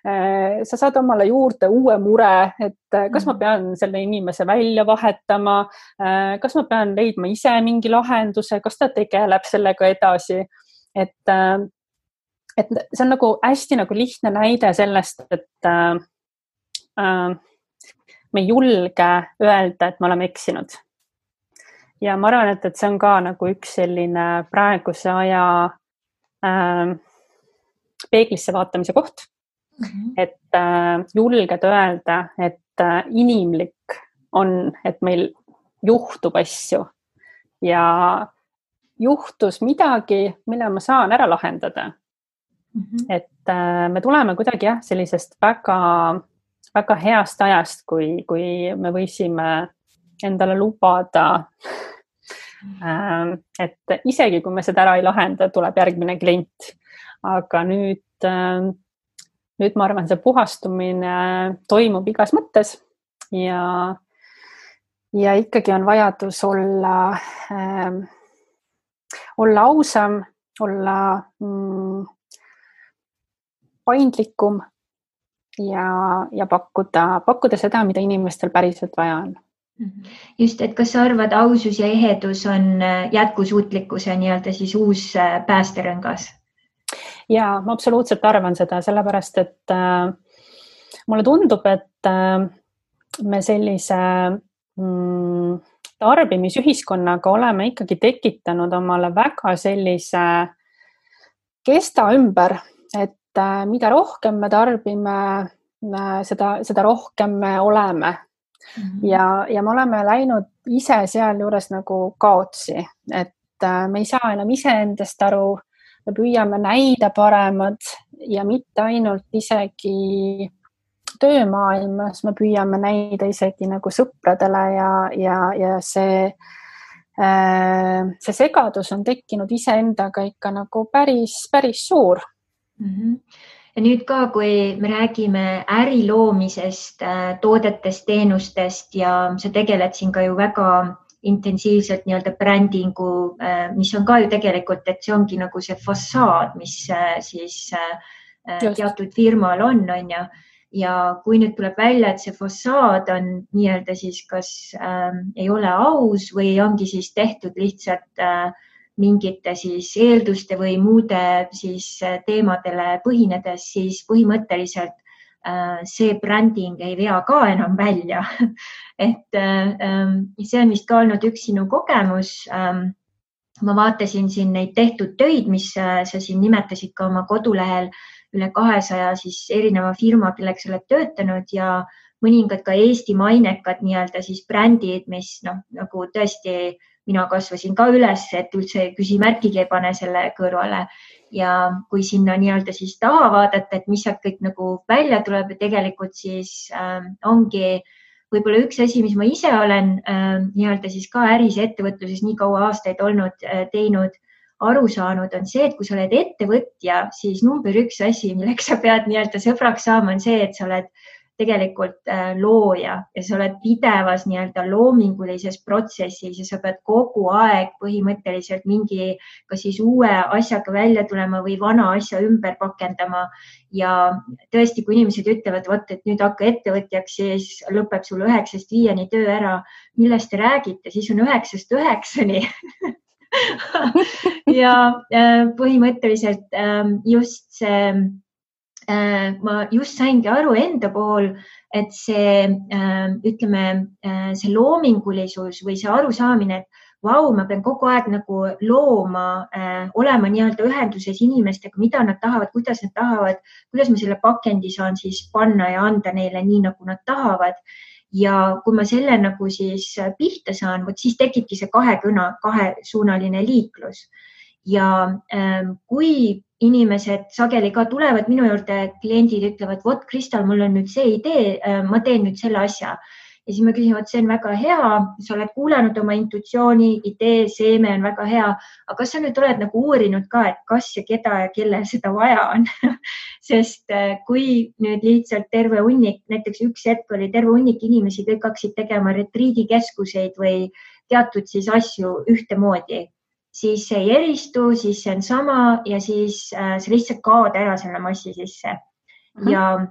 Äh, sa saad omale juurde uue mure, et kas ma mm. pean selle inimese välja vahetama, kas ma pean leidma ise mingi lahenduse, kas ta tegeleb sellega edasi, et et see on nagu hästi nagu lihtne näide sellest, et äh, äh, me ei julge öelda, et me oleme eksinud. ja ma arvan, et, et see on ka nagu üks selline praeguse aja äh, peeglisse vaatamise koht mm. -hmm. et äh, julged öelda, et äh, inimlik on, et meil juhtub asju ja juhtus midagi, mille ma saan ära lahendada. -hmm. et äh, me tuleme kuidagi jah, sellisest väga, väga heast ajast, kui, kui me võisime endale lubada äh,. et isegi kui me seda ära ei lahenda, tuleb järgmine klient. aga nüüd äh,, nüüd ma arvan, see puhastumine toimub igas mõttes ja, ja ikkagi on vajadus olla äh,, olla ausam, olla mm, paindlikum ja, ja pakkuda, pakkuda seda, mida inimestel päriselt vaja on just, et kas sa arvad, ausus ja ehedus on äh, jätkusuutlikkuse nii-öelda siis uus äh, päästerõngas? ja ma absoluutselt arvan seda, sellepärast et äh, mulle tundub, et äh, me sellise mm, tarbimisühiskonnaga oleme ikkagi tekitanud omale väga sellise kesta ümber, et et äh, mida rohkem me tarbime, äh, seda, seda rohkem me oleme. -hmm. ja, ja me oleme läinud ise sealjuures nagu kaotsi, et äh, me ei saa enam iseendast aru, me püüame näida paremad ja mitte ainult isegi töömaailmas, me püüame näida isegi nagu sõpradele ja, ja, ja see see segadus on tekkinud iseendaga ikka nagu päris, päris suur ja nüüd ka, kui me räägime äri loomisest, toodetest, teenustest ja sa tegeled siin ka ju väga intensiivselt nii-öelda brändingu, mis on ka ju tegelikult, et see ongi nagu see fassaad, mis siis Just. teatud firmal on, on ju ja kui nüüd tuleb välja, et see fassaad on nii-öelda siis kas äh, ei ole aus või ongi siis tehtud lihtsalt äh, mingite siis eelduste või muude siis äh, teemadele põhinedes, siis põhimõtteliselt äh, see bränding ei vea ka enam välja. Et äh, ähm, see on vist ka olnud üks sinu kogemus. Ähm, ma vaatasin siin neid tehtud töid, mis sa siin nimetasid ka oma kodulehel üle kahesaja siis erineva firma, kellega sa oled töötanud ja mõningad ka Eesti mainekad nii-öelda siis brändid, mis noh, nagu tõesti mina kasvasin ka üles, et üldse küsimärkigi ei pane selle kõrvale. ja kui sinna nii-öelda siis taha vaadata, et mis sealt kõik nagu välja tuleb ja tegelikult siis äh, ongi võib-olla üks asi, mis ma ise olen äh, nii-öelda siis ka äris ja ettevõtluses nii kaua aastaid olnud äh,, teinud aru saanud, on see, et kui sa oled ettevõtja, siis number üks asi, millega sa pead nii-öelda sõbraks saama, on see, et sa oled tegelikult äh, looja ja sa oled pidevas nii-öelda loomingulises protsessis ja sa pead kogu aeg põhimõtteliselt mingi, kas siis uue asjaga välja tulema või vana asja ümber pakendama. ja tõesti, kui inimesed ütlevad, vot, et nüüd hakka ettevõtjaks, siis lõpeb sul üheksast viieni töö ära. millest te räägite, siis on üheksast üheksani ja äh, põhimõtteliselt ähm, just see, ma just saingi aru enda pool, et see, ähm, ütleme, äh, see loomingulisus või see arusaamine, et vau, ma pean kogu aeg nagu looma, olema nii-öelda ühenduses inimestega, mida nad tahavad, kuidas nad tahavad, kuidas ma selle pakendi saan siis panna ja anda neile nii, nagu nad tahavad ja kui ma selle nagu siis pihta saan, vot siis tekibki see kahekõna, kahesuunaline liiklus. Ja ähm, kui inimesed sageli ka tulevad minu juurde, kliendid ütlevad, vot Kristal, mul on nüüd see idee, äh, ma teen nüüd selle asja. Ja siis ma küsin, vot see on väga hea, sa oled kuulanud oma intuitsiooni, idee, seeme on väga hea, aga kas sa nüüd oled nagu uurinud ka, et kas ja keda ja kellel seda vaja on? Sest äh, kui nüüd lihtsalt terve hunnik, näiteks üks hetk oli terve hunnik inimesi, kõik hakkasid tegema retriidikeskuseid või teatud siis asju ühtemoodi, siis see ei eristu, siis see on sama ja siis äh, sa lihtsalt kaod ära selle massi sisse mm. -hmm. ja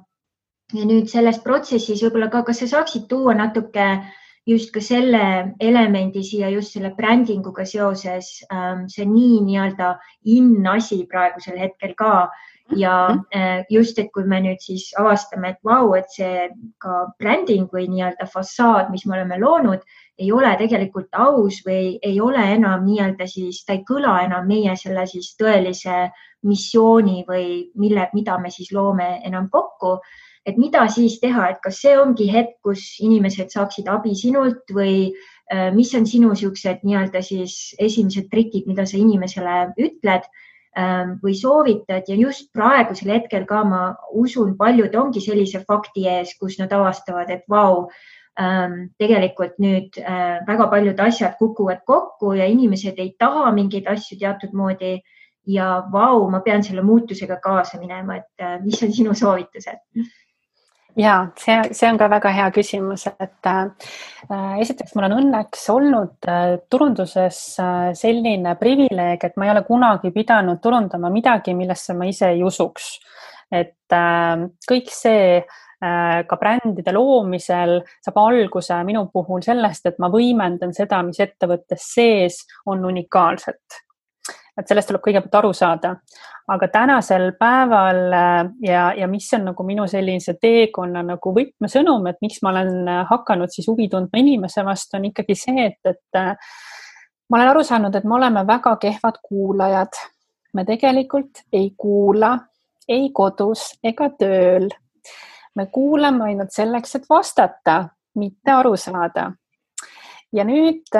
ja nüüd selles protsessis võib-olla ka, kas sa saaksid tuua natuke just ka selle elemendi siia just selle brändinguga seoses, ähm, see nii nii-öelda in asi praegusel hetkel ka ja mhm. äh, just, et kui me nüüd siis avastame, et vau, et see ka bränding või nii-öelda fassaad, mis me oleme loonud, ei ole tegelikult aus või ei ole enam nii-öelda siis, ta ei kõla enam meie selle siis tõelise missiooni või mille, mida me siis loome enam kokku. Et mida siis teha, et kas see ongi hetk, kus inimesed saaksid abi sinult või äh, mis on sinu niisugused nii-öelda siis esimesed trikid, mida sa inimesele ütled või soovitad ja just praegusel hetkel ka ma usun, paljud ongi sellise fakti ees, kus nad avastavad, et vau, ähm, tegelikult nüüd äh, väga paljud asjad kukuvad kokku ja inimesed ei taha mingeid asju teatud moodi ja vau, ma pean selle muutusega kaasa minema, et äh, mis on sinu soovitused? Ja see, see on ka väga hea küsimus, et äh, esiteks mul on õnneks olnud äh, turunduses äh, selline privileeg, et ma ei ole kunagi pidanud turundama midagi, millesse ma ise ei usuks. et äh, kõik see äh, ka brändide loomisel saab alguse minu puhul sellest, et ma võimendan seda, mis ettevõttes sees on unikaalset et sellest tuleb kõigepealt aru saada. aga tänasel päeval äh, ja, ja mis on nagu minu sellise teekonna nagu võtmesõnum, et miks ma olen äh, hakanud siis huvi tundma inimese vastu, on ikkagi see, et, et äh, ma olen aru saanud, et me oleme väga kehvad kuulajad. me tegelikult ei kuula ei kodus ega tööl. me kuulame ainult selleks, et vastata, mitte aru saada. ja nüüd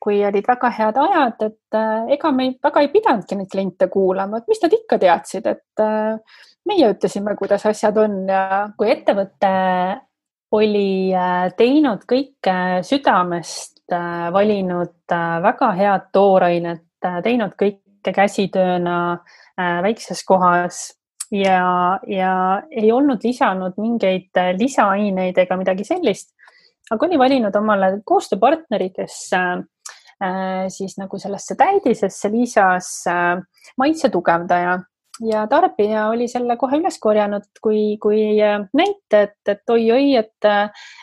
kui olid väga head ajad, et äh, ega me väga ei pidanudki neid kliente kuulama, et mis nad ikka teadsid, et äh, meie ütlesime, kuidas asjad on ja kui ettevõte oli äh, teinud kõike südamest valinud väga head toorainet, teinud kõike käsitööna väikses kohas ja, ja ei olnud lisanud mingeid lisaaineid ega midagi sellist, aga oli valinud omale koostööpartneri, kes äh, siis nagu sellesse täidisesse lisas äh, maitse tugevdaja. Ja tarbija oli selle kohe üles korjanud kui, kui äh, näite, et, et oi-oi, et,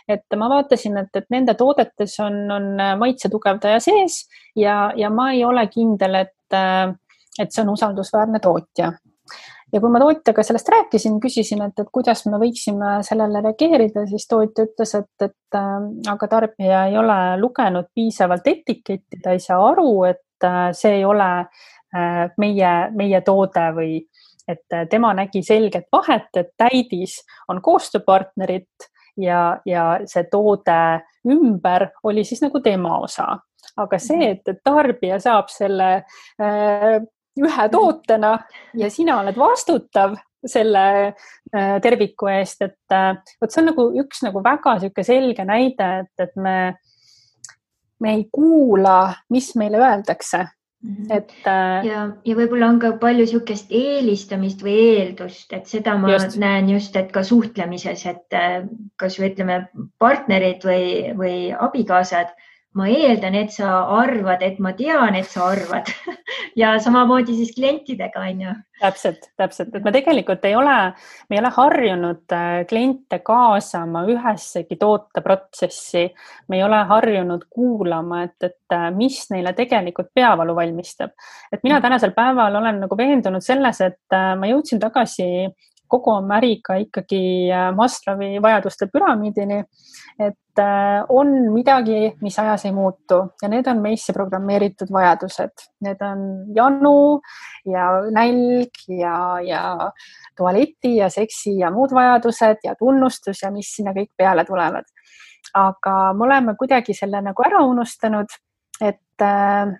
et ma vaatasin, et, et nende toodetes on, on maitse tugevdaja sees ja, ja ma ei ole kindel, et, et see on usaldusväärne tootja ja kui ma tootjaga sellest rääkisin, küsisin, et, et kuidas me võiksime sellele reageerida, siis tootja ütles, et, et äh, aga tarbija ei ole lugenud piisavalt etiketti, ta ei saa aru, et äh, see ei ole äh, meie, meie toode või et tema nägi selget vahet, et täidis on koostööpartnerit ja, ja see toode ümber oli siis nagu tema osa aga see, mhm. et, et tarbija saab selle äh, ühe tootena ja sina oled vastutav selle äh, terviku eest, et äh, vot see on nagu üks nagu väga niisugune selge näide, et, et me, me ei kuula, mis meile öeldakse mhm. et äh, ja, ja võib-olla on ka palju niisugust eelistamist või eeldust, et seda ma just. näen just, et ka suhtlemises, et kas või ütleme, partnerid või, või abikaasad ma eeldan, et sa arvad, et ma tean, et sa arvad ja samamoodi siis klientidega on ju. täpselt, täpselt, et me tegelikult ei ole, me ei ole harjunud äh, kliente kaasama ühessegi tooteprotsessi. me ei ole harjunud kuulama, et, et äh, mis neile tegelikult peavalu valmistab. et mina mm. tänasel päeval olen nagu veendunud selles, et äh, ma jõudsin tagasi kogu oma äriga ikkagi Maslowi vajaduste püramiidini. et Äh, on midagi, mis ajas ei muutu ja need on meisse programmeeritud vajadused, need on janu ja nälg ja, ja tualeti ja seksi ja muud vajadused ja tunnustus ja mis sinna kõik peale tulevad. aga me oleme kuidagi selle nagu ära unustanud, et, äh,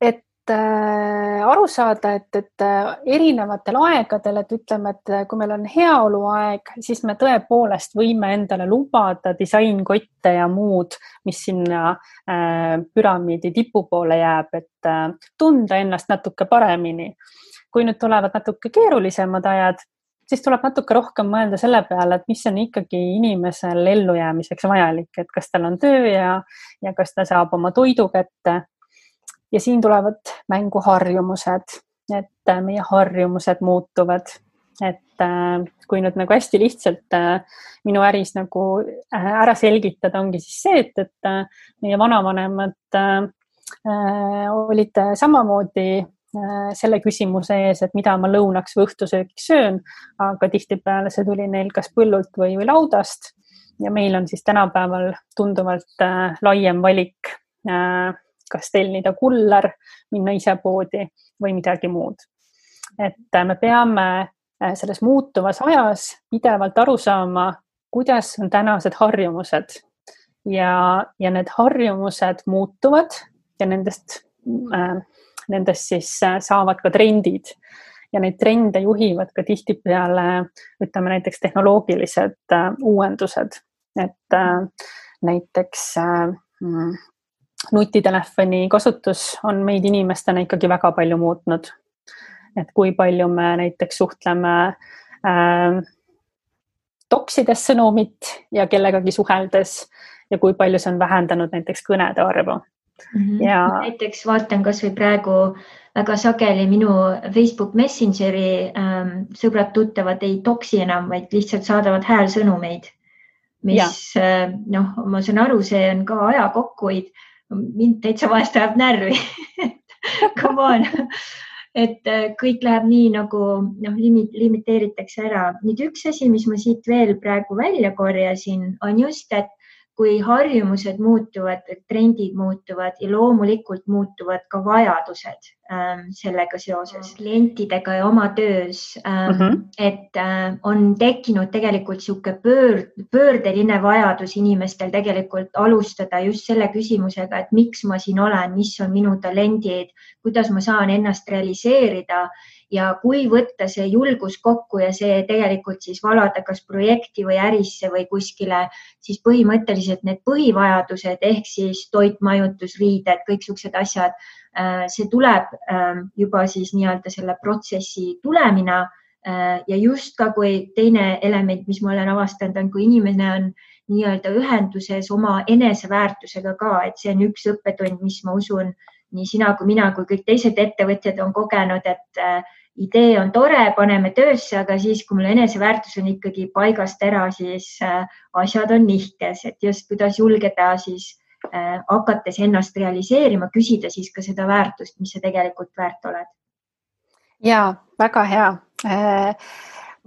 et Äh, aru saada, et, et äh, erinevatel aegadel, et ütleme, et äh, kui meil on heaoluaeg, siis me tõepoolest võime endale lubada disainkotte ja muud, mis sinna äh, püramiidi tipu poole jääb, et äh, tunda ennast natuke paremini. kui nüüd tulevad natuke keerulisemad ajad, siis tuleb natuke rohkem mõelda selle peale, et mis on ikkagi inimesel ellujäämiseks vajalik, et kas tal on töö ja, ja kas ta saab oma toidu kätte ja siin tulevad mängu harjumused, et äh, meie harjumused muutuvad, et äh, kui nüüd nagu hästi lihtsalt äh, minu äris nagu ära selgitada, ongi siis see, et, et meie vanavanemad olid samamoodi selle küsimuse ees, et mida ma lõunaks või õhtusöögiks söön, aga tihtipeale see tuli neil kas põllult või, või laudast. ja meil on siis tänapäeval tunduvalt äh, laiem valik äh, kas tellida kuller, minna ise poodi või midagi muud. et äh, me peame äh, selles muutuvas ajas pidevalt aru saama, kuidas on tänased harjumused. Ja, ja need harjumused muutuvad ja nendest äh,, nendest siis äh, saavad ka trendid. Ja neid trende juhivad ka tihtipeale ütleme näiteks tehnoloogilised äh, uuendused, et äh, näiteks äh, mm, nutitelefoni kasutus on meid inimestena ikkagi väga palju muutnud. et kui palju me näiteks suhtleme äh, toksides sõnumit ja kellegagi suheldes ja kui palju see on vähendanud näiteks kõnede arvu mm. -hmm. ja näiteks vaatan kasvõi praegu väga sageli minu Facebook Messengeri ähm, sõbrad-tuttavad ei toksi enam, vaid lihtsalt saadavad häälsõnumeid, mis äh, noh, ma saan aru, see on ka aja kokkuhoid mind täitsa vahest ajab närvi Come on et äh, kõik läheb nii nagu noh, limit, limiteeritakse ära. nüüd üks asi, mis ma siit veel praegu välja korjasin, on just, et kui harjumused muutuvad, trendid muutuvad ja loomulikult muutuvad ka vajadused ähm, sellega seoses klientidega ja oma töös ähm,. Mm -hmm. et äh, on tekkinud tegelikult niisugune pöörd, pöördeline vajadus inimestel tegelikult alustada just selle küsimusega, et miks ma siin olen, mis on minu talendid, kuidas ma saan ennast realiseerida ja kui võtta see julgus kokku ja see tegelikult siis valada kas projekti või ärisse või kuskile, siis põhimõtteliselt need põhivajadused ehk siis toit, majutus, riided, kõik siuksed asjad, äh, see tuleb ähm, juba siis nii-öelda selle protsessi tulemina. Äh, ja just ka, kui teine element, mis ma olen avastanud, on, kui inimene on nii-öelda ühenduses oma eneseväärtusega ka, et see on üks õppetund, mis ma usun, nii sina kui mina kui kõik teised ettevõtjad on kogenud, et äh, idee on tore, paneme töösse, aga siis, kui mul eneseväärtus on ikkagi paigast ära, siis äh, asjad on nihkes, et just kuidas julgeda siis äh, hakates ennast realiseerima, küsida siis ka seda väärtust, mis sa tegelikult väärt oled. ja väga hea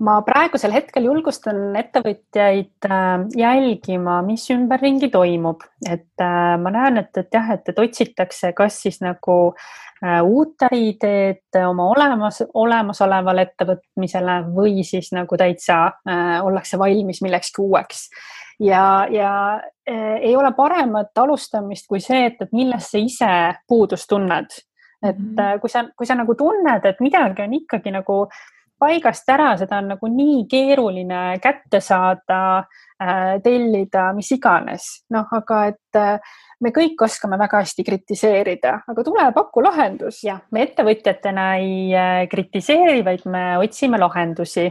ma praegusel hetkel julgustan ettevõtjaid äh, jälgima, mis ümberringi toimub, et äh, ma näen, et, et jah, et, et otsitakse, kas siis nagu äh, uut äriideed oma olemas, olemasolevale ettevõtmisele või siis nagu täitsa ollakse valmis millekski uueks ja, ja ei ole paremat alustamist kui see, et, et millest sa ise puudust tunned. et mm -hmm. kui sa, kui sa nagu tunned, et midagi on ikkagi nagu äh, paigast ära, seda on nagu nii keeruline kätte saada äh,, tellida, mis iganes. noh, aga et äh, me kõik oskame väga hästi kritiseerida, aga tule paku lahendus. jah, me ettevõtjatena ei äh, kritiseeri, vaid me otsime lahendusi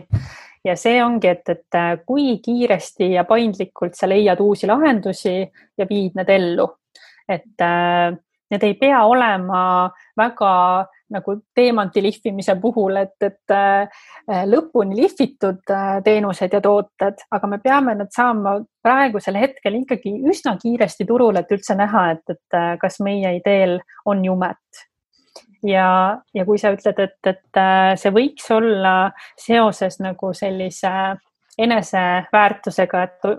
ja see ongi, et, et kui kiiresti ja paindlikult sa leiad uusi lahendusi ja viid need ellu. et need ei pea olema väga nagu teemanti lihvimise puhul, et, et äh, lõpuni lihvitud äh, teenused ja tooted, aga me peame need saama praegusel hetkel ikkagi üsna kiiresti turule, et üldse näha, et, et äh, kas meie ideel on jumet. ja, ja kui sa ütled, et, et see võiks olla seoses nagu sellise eneseväärtusega, et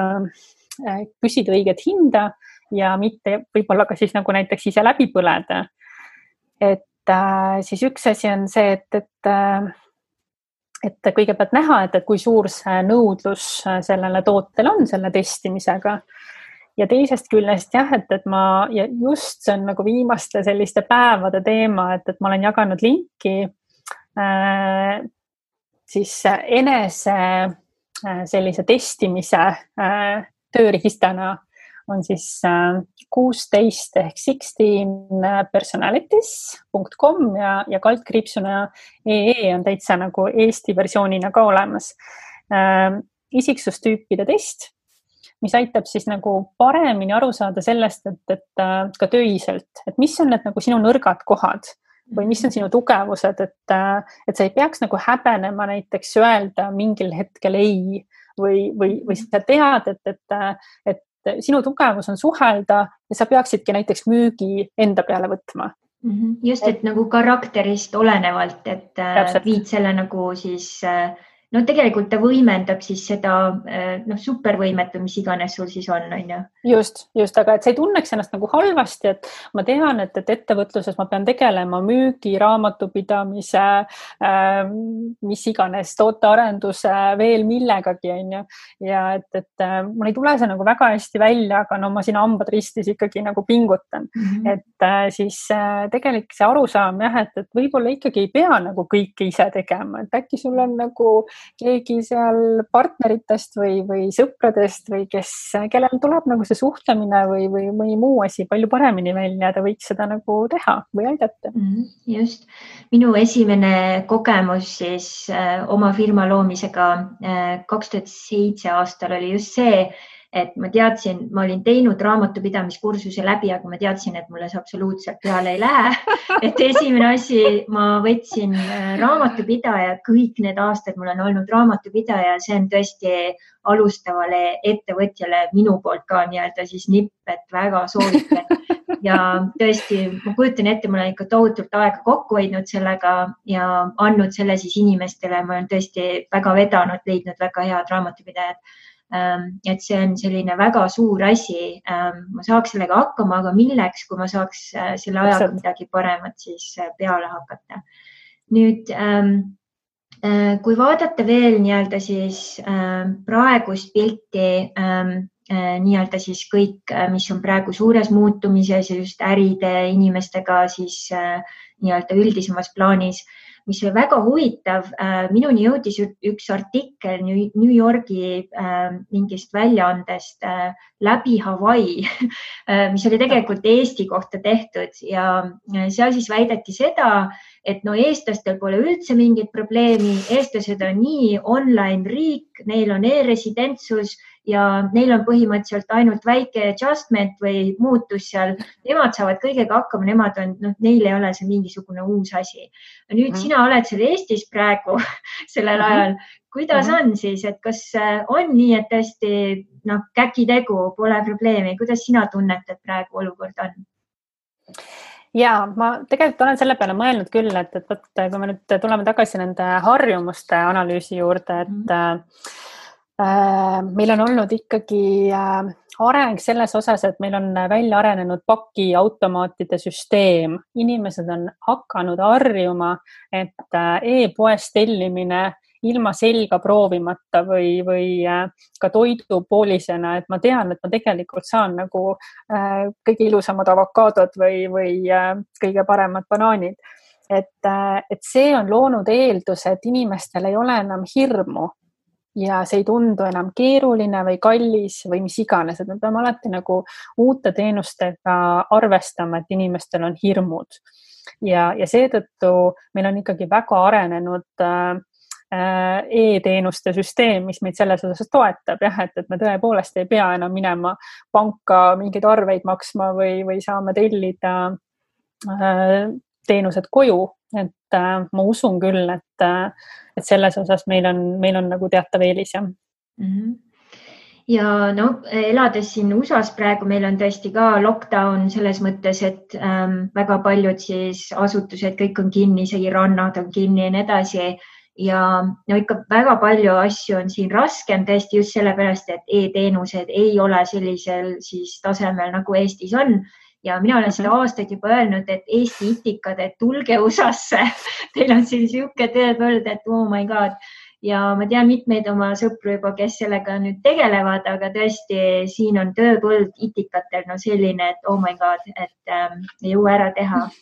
äh, küsida õiget hinda ja mitte võib-olla ka siis nagu näiteks ise läbi põleda. et äh, siis üks asi on see, et, et äh, et kõigepealt näha, et, et kui suur see nõudlus äh, sellele tootele on selle testimisega. ja teisest küljest jah, et, et ma ja just see on nagu viimaste selliste päevade teema, et, et ma olen jaganud linki äh, siis enese äh, sellise testimise äh, tööriistana on siis äh, kuusteist ehk sixteen personalities.com ja, ja kaldkriipsuna ee on täitsa nagu Eesti versioonina ka olemas. Äh, isiksustüüpide test, mis aitab siis nagu paremini aru saada sellest, et, et äh, ka töiselt, et mis on need nagu sinu nõrgad kohad või mis on sinu tugevused, et, et sa ei peaks nagu häbenema näiteks öelda mingil hetkel ei või, või, või sa tead, et, et, et et sinu tugevus on suhelda ja sa peaksidki näiteks müügi enda peale võtma. -hmm. just, et nagu karakterist olenevalt, et äh, Täpselt. viid selle nagu siis äh, no tegelikult ta võimendab siis seda eh, noh, supervõimet või mis iganes sul siis on, on ju. just, just, aga et sa ei tunneks ennast nagu halvasti, et ma tean, et, et ettevõtluses ma pean tegelema müügi, raamatupidamise äh,, mis iganes, tootearenduse, veel millegagi, on ju. ja et, et äh, mul ei tule see nagu väga hästi välja, aga no ma siin hambad ristis ikkagi nagu pingutan mm, -hmm. et äh, siis äh, tegelikult see arusaam jah, et, et võib-olla ikkagi ei pea nagu kõike ise tegema, et äkki sul on nagu keegi seal partneritest või, või sõpradest või kes, kellel tuleb nagu see suhtlemine või, või mõni muu asi palju paremini välja, ta võiks seda nagu teha või aidata. -hmm, just, minu esimene kogemus siis äh, oma firma loomisega äh, kaks tuhat seitse aastal oli just see et ma teadsin, ma olin teinud raamatupidamiskursuse läbi, aga ma teadsin, et mulle see absoluutselt peale ei lähe. et esimene asi, ma võtsin äh, raamatupidaja, kõik need aastad mul on olnud raamatupidaja, see on tõesti alustavale ettevõtjale minu poolt ka nii-öelda siis nipp, et väga soovitan ja tõesti, ma kujutan ette, ma olen ikka tohutult aega kokku hoidnud sellega ja andnud selle siis inimestele, ma olen tõesti väga vedanud, leidnud väga head raamatupidajad et see on selline väga suur asi. Ähm, ma saaks sellega hakkama, aga milleks, kui ma saaks äh, selle ajaga midagi paremat siis äh, peale hakata. nüüd ähm, äh, kui vaadata veel nii-öelda siis praegust pilti, nii-öelda siis kõik, mis on praegu suures muutumises ja just äride inimestega siis nii-öelda üldisemas plaanis mis oli väga huvitav. minuni jõudis üks artikkel New Yorgi mingist väljaandest läbi Hawaii, mis oli tegelikult Eesti kohta tehtud ja seal siis väideti seda, et no eestlastel pole üldse mingit probleemi, eestlased on nii online riik, neil on e-residentsus ja neil on põhimõtteliselt ainult väike adjustment või muutus seal. Nemad saavad kõigega hakkama, nemad on, noh, neil ei ole see mingisugune uus asi. nüüd mm. sina oled seal Eestis praegu sellel mm -hmm. ajal. kuidas mm -hmm. on siis, et kas äh, on nii, et tõesti noh, käkitegu, pole probleemi, kuidas sina tunned, et praegu olukord on? ja ma tegelikult olen selle peale mõelnud küll, et, et vot, kui me nüüd tuleme tagasi nende harjumuste analüüsi juurde, et mm -hmm meil on olnud ikkagi äh, areng selles osas, et meil on välja arenenud pakiautomaatide süsteem, inimesed on hakanud harjuma, et äh, e-poest tellimine ilma selga proovimata või, või ka toidupoolisena, et ma tean, et ma tegelikult saan nagu kõige ilusamad avokaadod või, või kõige paremad banaanid. et, et see on loonud eelduse, et inimestel ei ole enam hirmu ja see ei tundu enam keeruline või kallis või mis iganes, et me peame alati nagu uute teenustega arvestama, et inimestel on hirmud. ja, ja seetõttu meil on ikkagi väga arenenud äh, äh, e-teenuste süsteem, mis meid selles osas toetab jah, et, et me tõepoolest ei pea enam minema panka mingeid arveid maksma või, või saame tellida äh, teenused koju, et äh, ma usun küll, et äh, et selles osas meil on, meil on nagu teatav eelis jah mm. -hmm ja no elades siin USA-s praegu meil on tõesti ka lockdown selles mõttes, et ähm, väga paljud siis asutused, kõik on kinni, isegi rannad on kinni ja nii edasi. ja no ikka väga palju asju on siin raskem tõesti just sellepärast, et e-teenused ei ole sellisel siis tasemel nagu Eestis on ja mina olen seda aastaid juba öelnud, et Eesti itikad, et tulge USA-sse Teil on siin niisugune tööpõld, et oh my god ja ma tean mitmeid oma sõpru juba, kes sellega nüüd tegelevad, aga tõesti, siin on tööpõld itikatel no selline, et oh my god, et ähm, ei jõua ära teha mm.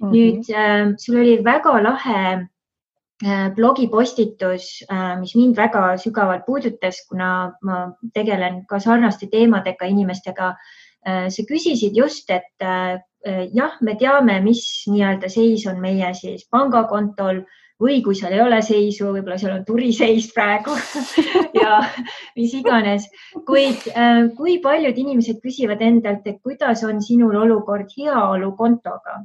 -hmm. nüüd äh, sul oli väga lahe äh, blogipostitus äh,, mis mind väga sügavalt puudutas, kuna ma tegelen ka sarnaste teemadega inimestega Äh, sa küsisid just, et äh, äh, jah, me teame, mis nii-öelda seis on meie siis pangakontol või kui seal ei ole seisu, võib-olla seal on turiseis praegu ja mis iganes, kuid kui paljud inimesed küsivad endalt, et kuidas on sinul olukord heaolukontoga?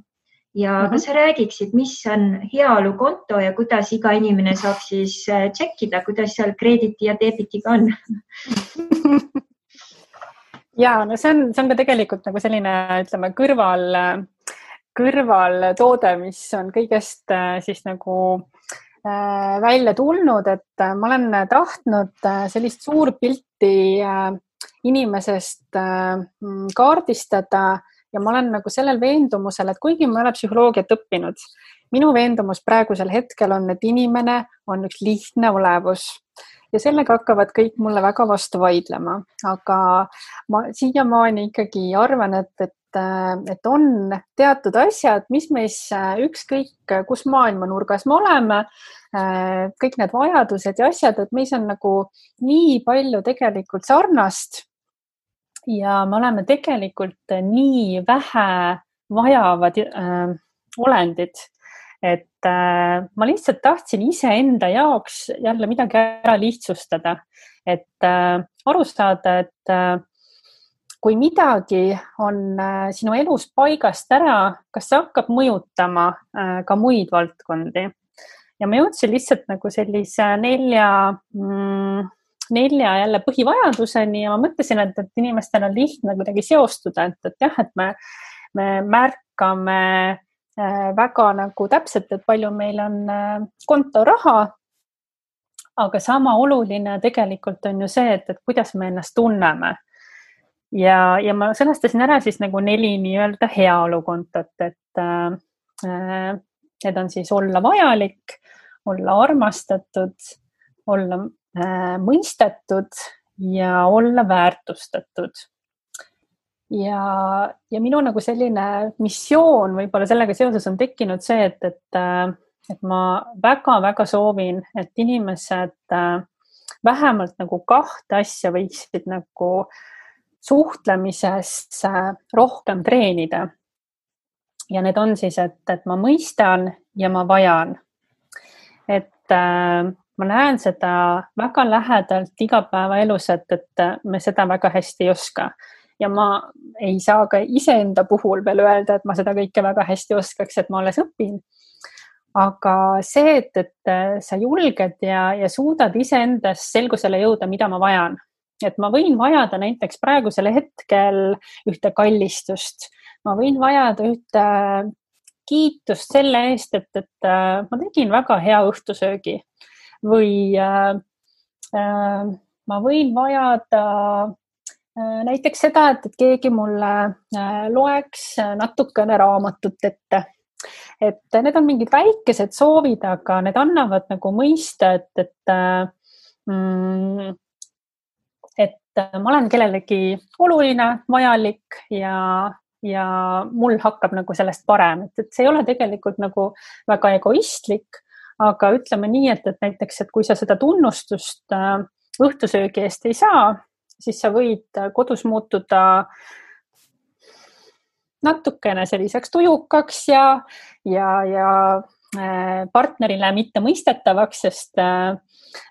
Ja mm -hmm. kas sa räägiksid, mis on heaolukonto ja kuidas iga inimene saab siis tšekkida, kuidas seal kreediti ja debitiga on ja no see on, see on ka tegelikult nagu selline, ütleme kõrval, kõrvaltoode, mis on kõigest äh, siis nagu äh, välja tulnud, et äh, ma olen tahtnud äh, sellist suurpilti äh, inimesest äh, kaardistada ja ma olen nagu sellel veendumusel, et kuigi ma ei ole psühholoogiat õppinud, minu veendumus praegusel hetkel on, et inimene on üks lihtne olevus ja sellega hakkavad kõik mulle väga vastu vaidlema, aga ma siiamaani ikkagi arvan, et, et et on teatud asjad, mis meis ükskõik, kus maailmanurgas me oleme, kõik need vajadused ja asjad, et meis on nagu nii palju tegelikult sarnast. ja me oleme tegelikult nii vähe vajavad äh, olendid et äh, ma lihtsalt tahtsin iseenda jaoks jälle midagi ära lihtsustada, et äh, aru saada, et äh, kui midagi on sinu elus paigast ära, kas see hakkab mõjutama ka muid valdkondi? ja ma jõudsin lihtsalt nagu sellise nelja mm, nelja jälle põhivajaduseni ja ma mõtlesin, et, et inimestel on lihtne kuidagi seostuda, et, et jah, et me, me märkame väga nagu täpselt, et palju meil on äh, kontoraha. aga sama oluline tegelikult on ju see, et, et kuidas me ennast tunneme. ja, ja ma sõnastasin ära siis nagu neli nii-öelda heaolukontot, et äh, need on siis olla vajalik, olla armastatud, olla äh, mõistetud ja olla väärtustatud ja, ja minu nagu selline missioon võib-olla sellega seoses on tekkinud see, et, et, et ma väga-väga soovin, et inimesed äh, vähemalt nagu kahte asja võiksid nagu suhtlemises äh, rohkem treenida. ja need on siis, et, et ma mõistan ja ma vajan. et äh, ma näen seda väga lähedalt igapäevaelus, et, et me seda väga hästi ei oska ja ma ei saa ka iseenda puhul veel öelda, et ma seda kõike väga hästi oskaks, et ma alles õpin. aga see, et, et sa julged ja, ja suudad iseendas selgusele jõuda, mida ma vajan, et ma võin vajada näiteks praegusel hetkel ühte kallistust, ma võin vajada ühte kiitust selle eest, et, et ma tegin väga hea õhtusöögi. Või äh, äh, ma võin vajada äh, näiteks seda, et, et keegi mulle äh, loeks natukene raamatut ette. et need on mingid väikesed soovid, aga need annavad nagu mõista, et, et äh, mm, et ma olen kellelegi oluline, vajalik ja, ja mul hakkab nagu sellest parem, et, et see ei ole tegelikult nagu väga egoistlik, aga ütleme nii, et, et näiteks, et kui sa seda tunnustust äh, õhtusöögi eest ei saa, siis sa võid äh, kodus muutuda natukene selliseks tujukaks ja, ja, ja äh, partnerile mittemõistetavaks, sest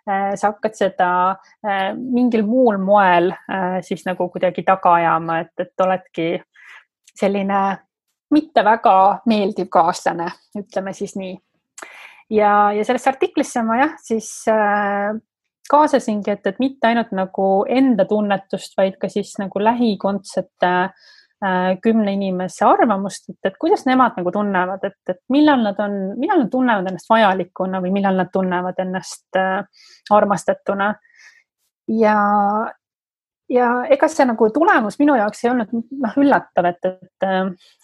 sa hakkad seda mingil muul moel siis nagu kuidagi taga ajama, et, et oledki selline mitte väga meeldiv kaaslane, ütleme siis nii. Ja, ja sellesse artiklisse ma jah, siis äh, kaasasingi, et, et mitte ainult nagu enda tunnetust, vaid ka siis nagu lähikondsete äh, kümne inimese arvamust, et, et kuidas nemad nagu tunnevad, et, et millal nad on, millal nad tunnevad ennast vajalikuna või millal nad tunnevad ennast äh, armastatuna. ja, ja ega see nagu tulemus minu jaoks ei olnud noh, üllatav, et, et,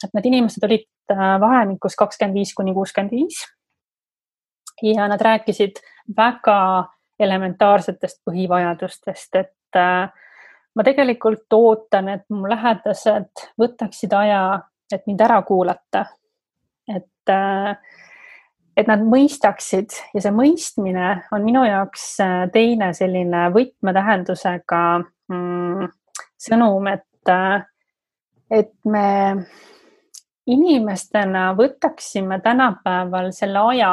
et need inimesed olid äh, vahemikus kakskümmend viis kuni kuuskümmend viis ja nad rääkisid väga elementaarsetest põhivajadustest, et äh, ma tegelikult ootan, et mu lähedased võtaksid aja, et mind ära kuulata. et, äh, et nad mõistaksid ja see mõistmine on minu jaoks äh, teine selline võtmetähendusega mm, sõnum, et, et me inimestena võtaksime tänapäeval selle aja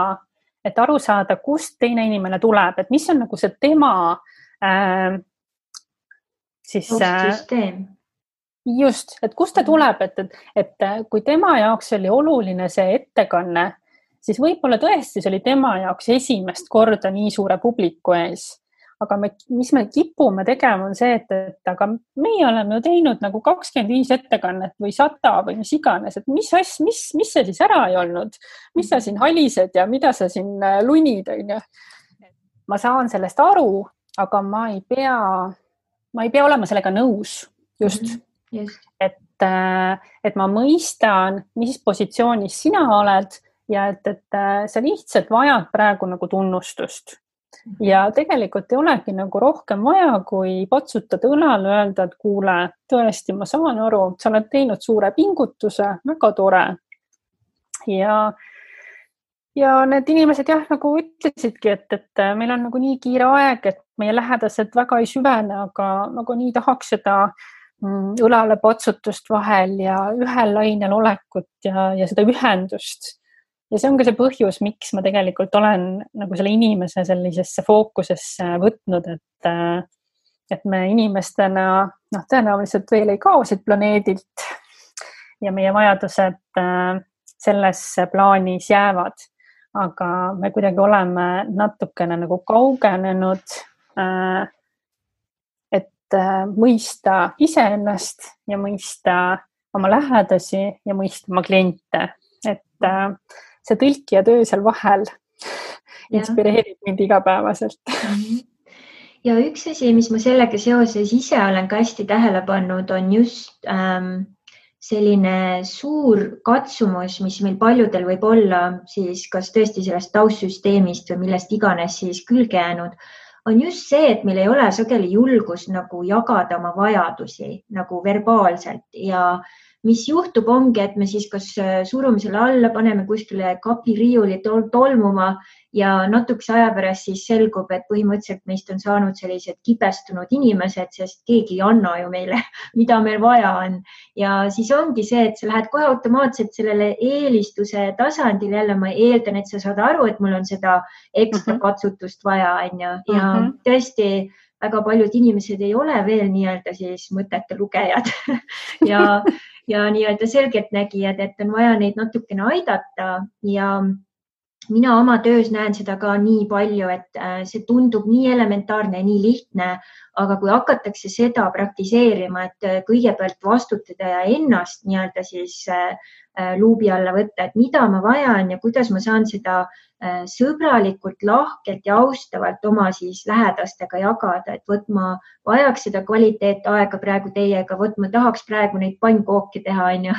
et aru saada, kust teine inimene tuleb, et mis on nagu see tema äh, siis äh,. just, et kust ta tuleb, et, et, et kui tema jaoks oli oluline see ettekanne, siis võib-olla tõesti see oli tema jaoks esimest korda nii suure publiku ees aga me, mis me kipume tegema, on see, et, et aga meie oleme ju teinud nagu kakskümmend viis ettekannet või sada või mis iganes, et mis asj, mis, mis see siis ära ei olnud, mis sa siin halised ja mida sa siin äh, lunid, onju. ma saan sellest aru, aga ma ei pea, ma ei pea olema sellega nõus, just mm. -hmm. just. et, äh, et ma mõistan, mis positsioonis sina oled ja et, et äh, sa lihtsalt vajad praegu nagu tunnustust ja tegelikult ei olegi nagu rohkem vaja, kui patsutada õlale, öelda, et kuule, tõesti, ma saan aru, sa oled teinud suure pingutuse, väga tore. ja, ja need inimesed jah, nagu ütlesidki, et, et meil on nagu nii kiire aeg, et meie lähedased väga ei süvene, aga nagu nii tahaks seda mm, õlale patsutust vahel ja ühel lainel olekut ja, ja seda ühendust ja see on ka see põhjus, miks ma tegelikult olen nagu selle inimese sellisesse fookusesse võtnud, et, äh, et me inimestena noh, tõenäoliselt veel ei kao siit planeedilt ja meie vajadused äh, selles plaanis jäävad. aga me kuidagi oleme natukene nagu kaugenenud. äh, et mõista iseennast ja mõista oma lähedasi ja mõista oma kliente, et äh, see tõlkija töö seal vahel inspireerib mind igapäevaselt mhm. ja üks asi, mis ma sellega seoses ise olen ka hästi tähele pannud, on just ähm, selline suur katsumus, mis meil paljudel võib olla siis kas tõesti sellest taustsüsteemist või millest iganes siis külge jäänud, on just see, et meil ei ole sageli julgust nagu jagada oma vajadusi nagu verbaalselt ja mis juhtub, ongi, et me siis kas äh, surume selle alla, paneme kuskile kapiriiuli tol tolmuma ja natukese aja pärast siis selgub, et põhimõtteliselt meist on saanud sellised kibestunud inimesed, sest keegi ei anna ju meile, mida meil vaja on. ja siis ongi see, et sa lähed kohe automaatselt sellele eelistuse tasandile, jälle ma eeldan, et sa saad aru, et mul on seda ekstra mhm. katsutust vaja, on ju, ja mm -hmm. tõesti väga paljud inimesed ei ole veel nii-öelda siis mõtete lugejad ja, ja nii-öelda selgeltnägijad, et on vaja neid natukene aidata. Ja mina oma töös näen seda ka nii palju, et äh, see tundub nii elementaarne nii lihtne, aga kui hakatakse seda praktiseerima, et äh, kõigepealt vastutada ja ennast nii-öelda siis äh, luubi alla võtta, et mida ma vajan ja kuidas ma saan seda Äh, sõbralikult, lahkelt ja austavalt oma siis lähedastega jagada, et vot ma vajaks seda kvaliteetaega praegu teiega, vot ma tahaks praegu neid pannkooke teha, onju.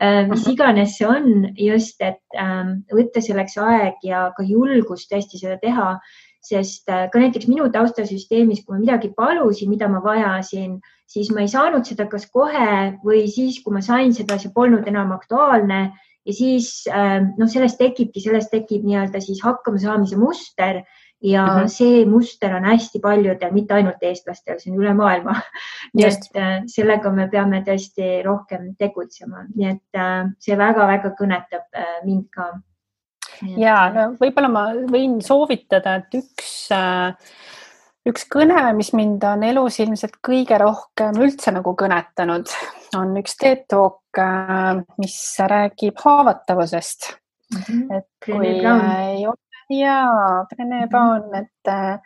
Äh, mis iganes see on, just, et ähm, võtta selleks aeg ja ka julgust tõesti seda teha, sest äh, ka näiteks minu taustasüsteemis, kui ma midagi palusin, mida ma vajasin, siis ma ei saanud seda kas kohe või siis, kui ma sain seda, see polnud enam aktuaalne ja siis ähm, noh, sellest tekibki, sellest tekib nii-öelda siis hakkamasaamise muster ja mm -hmm. see muster on hästi paljudel, mitte ainult eestlastel, see on üle maailma. nii et äh, sellega me peame tõesti rohkem tegutsema, nii et äh, see väga-väga kõnetab äh, mind ka. ja no võib-olla ma võin soovitada, et üks äh, üks kõne, mis mind on elus ilmselt kõige rohkem üldse nagu kõnetanud, on üks TED Talk, mis räägib haavatavusest mm. -hmm. et kui ei ole ja Rene mhm. Brown, et, äh,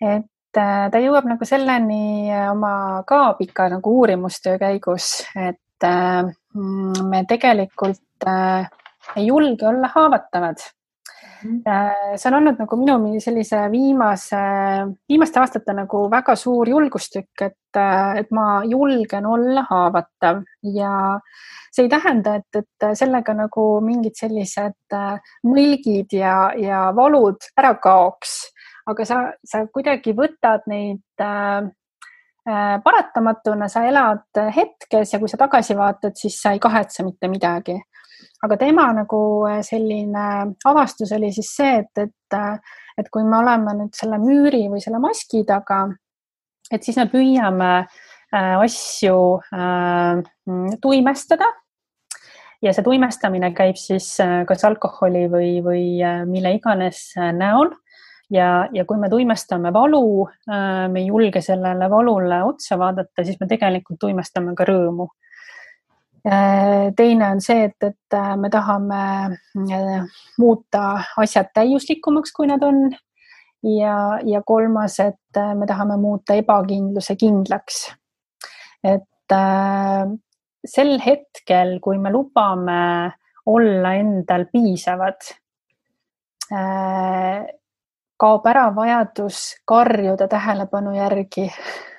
et äh, ta jõuab nagu selleni oma ka pika nagu uurimustöö käigus, et mm, me tegelikult ei julge olla haavatavad. Äh, see on olnud nagu minu sellise viimase, viimaste aastate nagu väga suur julgustükk, et, äh, et ma julgen olla haavatav. Ja see ei tähenda, et, et sellega nagu mingid sellised äh, mõlgid ja, ja valud ära kaoks, aga sa, sa kuidagi võtad neid äh, paratamatuna, sa elad hetkes ja kui sa tagasi vaatad, siis sa ei kahetse mitte midagi aga tema nagu äh, selline avastus oli siis see, et, et, äh, et kui me oleme nüüd selle müüri või selle maski taga, et siis me püüame äh, asju tuimestada. ja see tuimestamine käib siis kas alkoholi või, või mille iganes näol ja, ja kui me tuimestame valu, me ei julge sellele valule otsa vaadata, siis me tegelikult tuimestame ka rõõmu Äh, teine on see, et, et äh, me tahame äh, muuta asjad täiuslikumaks, kui nad on. ja, ja kolmas, et me tahame muuta ebakindluse kindlaks. et sel hetkel, kui me lubame olla endal piisavad, kaob ära vajadus karjuda tähelepanu järgi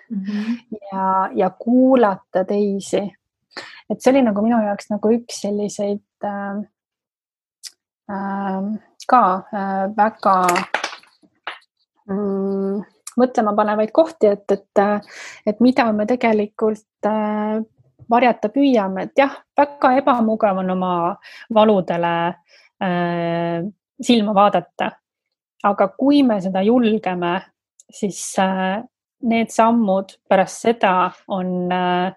mm -hmm. ja, ja kuulata teisi et see oli nagu minu jaoks nagu üks selliseid äh, äh, ka äh, väga mm, mõtlemapanevaid kohti, et, et, et mida me tegelikult äh, varjata püüame, et jah, väga ebamugav on oma valudele äh, silma vaadata. aga kui me seda julgeme, siis äh, need sammud pärast seda on äh,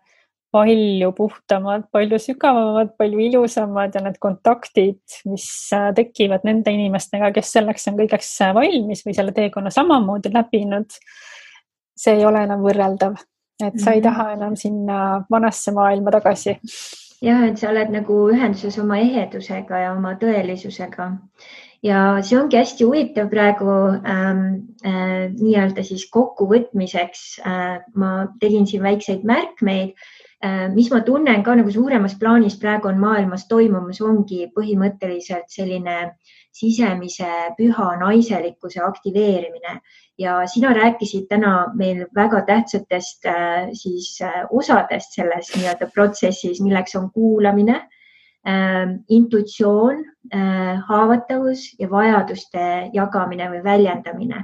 palju puhtamad, palju sügavamad, palju ilusamad ja need kontaktid, mis äh, tekivad nende inimestega, kes selleks on kõigeks äh, valmis või selle teekonna samamoodi läbinud. see ei ole enam võrreldav, et sa ei mhm. taha enam sinna vanasse maailma tagasi. ja et sa oled nagu ühenduses oma ehedusega ja oma tõelisusega ja see ongi hästi huvitav praegu ähm, äh, nii-öelda siis kokkuvõtmiseks äh,. ma tegin siin väikseid märkmeid mis ma tunnen ka nagu suuremas plaanis praegu on maailmas toimumas, ongi põhimõtteliselt selline sisemise püha naiselikkuse aktiveerimine. Ja sina rääkisid täna meil väga tähtsatest äh, siis äh, osadest selles nii-öelda protsessis, milleks on kuulamine, intuitsioon, haavatavus ja vajaduste jagamine või väljendamine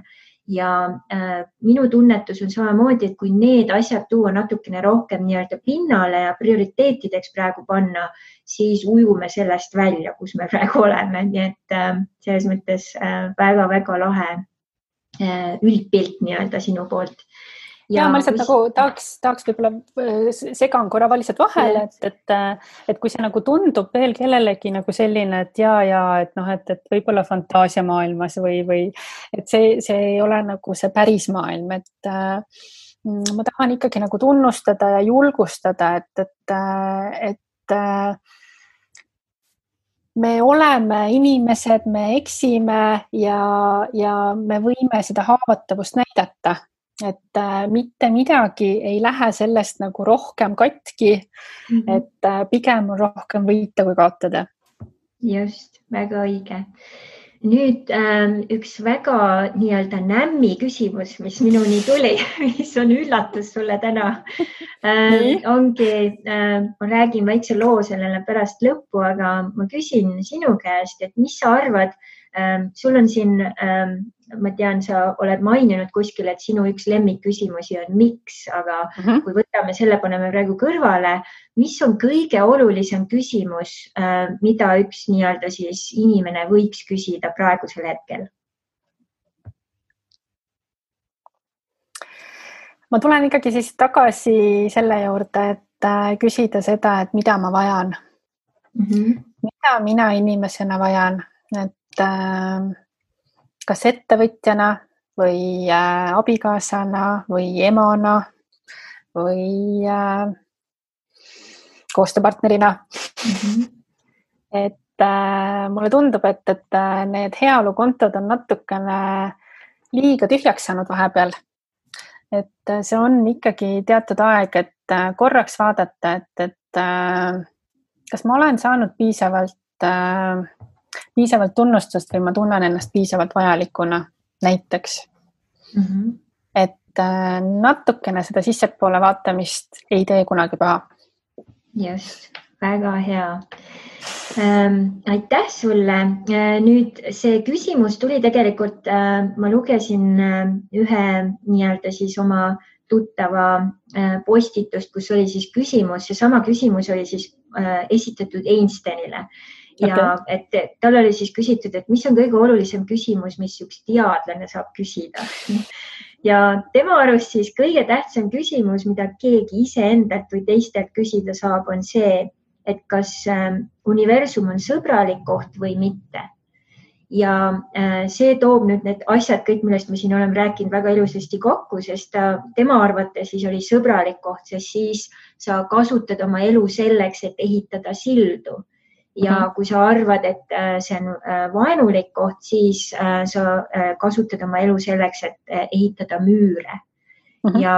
ja äh, minu tunnetus on samamoodi, et kui need asjad tuua natukene rohkem nii-öelda pinnale ja prioriteetideks praegu panna, siis ujume sellest välja, kus me praegu oleme, nii et äh, selles mõttes väga-väga äh, lahe äh, üldpilt nii-öelda sinu poolt ja, ja ma lihtsalt kui... nagu tahaks, tahaks võib-olla äh, segan korra lihtsalt vahele, et, et, äh, et kui see nagu tundub veel kellelegi nagu selline, et ja, ja et noh, et, et võib-olla fantaasiamaailmas või, või et see, see ei ole nagu see päris maailm, et äh, ma tahan ikkagi nagu tunnustada ja julgustada, et, et, äh, et äh, me oleme inimesed, me eksime ja, ja me võime seda haavatavust näidata et äh, mitte midagi ei lähe sellest nagu rohkem katki mm. -hmm. et äh, pigem on rohkem võita kui kaotada. just, väga õige. nüüd äh, üks väga nii-öelda nämmi küsimus, mis minuni tuli mis on üllatus sulle täna äh,. ongi äh,, ma räägin väikse loo sellele pärast lõppu, aga ma küsin sinu käest, et mis sa arvad äh,, sul on siin äh, ma tean, sa oled maininud kuskil, et sinu üks lemmikküsimusi on miks, aga mhm. -huh. kui võtame selle, paneme praegu kõrvale, mis on kõige olulisem küsimus, äh, mida üks nii-öelda siis inimene võiks küsida praegusel hetkel? ma tulen ikkagi siis tagasi selle juurde, et äh, küsida seda, et mida ma vajan mm. -hmm. mida mina inimesena vajan, et kas ettevõtjana või äh, abikaasana või emana või äh, koostööpartnerina mm. -hmm. et äh, mulle tundub, et, et äh, need heaolukontod on natukene liiga tühjaks saanud vahepeal. et äh, see on ikkagi teatud aeg, et äh, korraks vaadata, et, et äh, kas ma olen saanud piisavalt äh, piisavalt tunnustust või ma tunnen ennast piisavalt vajalikuna näiteks mm. -hmm. et äh, natukene seda sissepoole vaatamist ei tee kunagi paha. just, väga hea ähm,. aitäh sulle. Äh, nüüd see küsimus tuli tegelikult äh,, ma lugesin äh, ühe nii-öelda siis oma tuttava äh, postitust, kus oli siis küsimus, seesama küsimus oli siis äh, esitatud Einsteinile ja okay. et tal oli siis küsitud, et mis on kõige olulisem küsimus, mis üks teadlane saab küsida. ja tema arust siis kõige tähtsam küsimus, mida keegi iseendalt või teistelt küsida saab, on see, et kas ähm, universum on sõbralik koht või mitte. ja äh, see toob nüüd need asjad kõik, millest me siin oleme rääkinud, väga ilusasti kokku, sest ta, tema arvates siis oli sõbralik koht, sest siis sa kasutad oma elu selleks, et ehitada sildu ja kui sa arvad, et äh, see on äh, vaenulik koht, siis äh, sa kasutad oma elu selleks, et ehitada müüre mm. -hmm. ja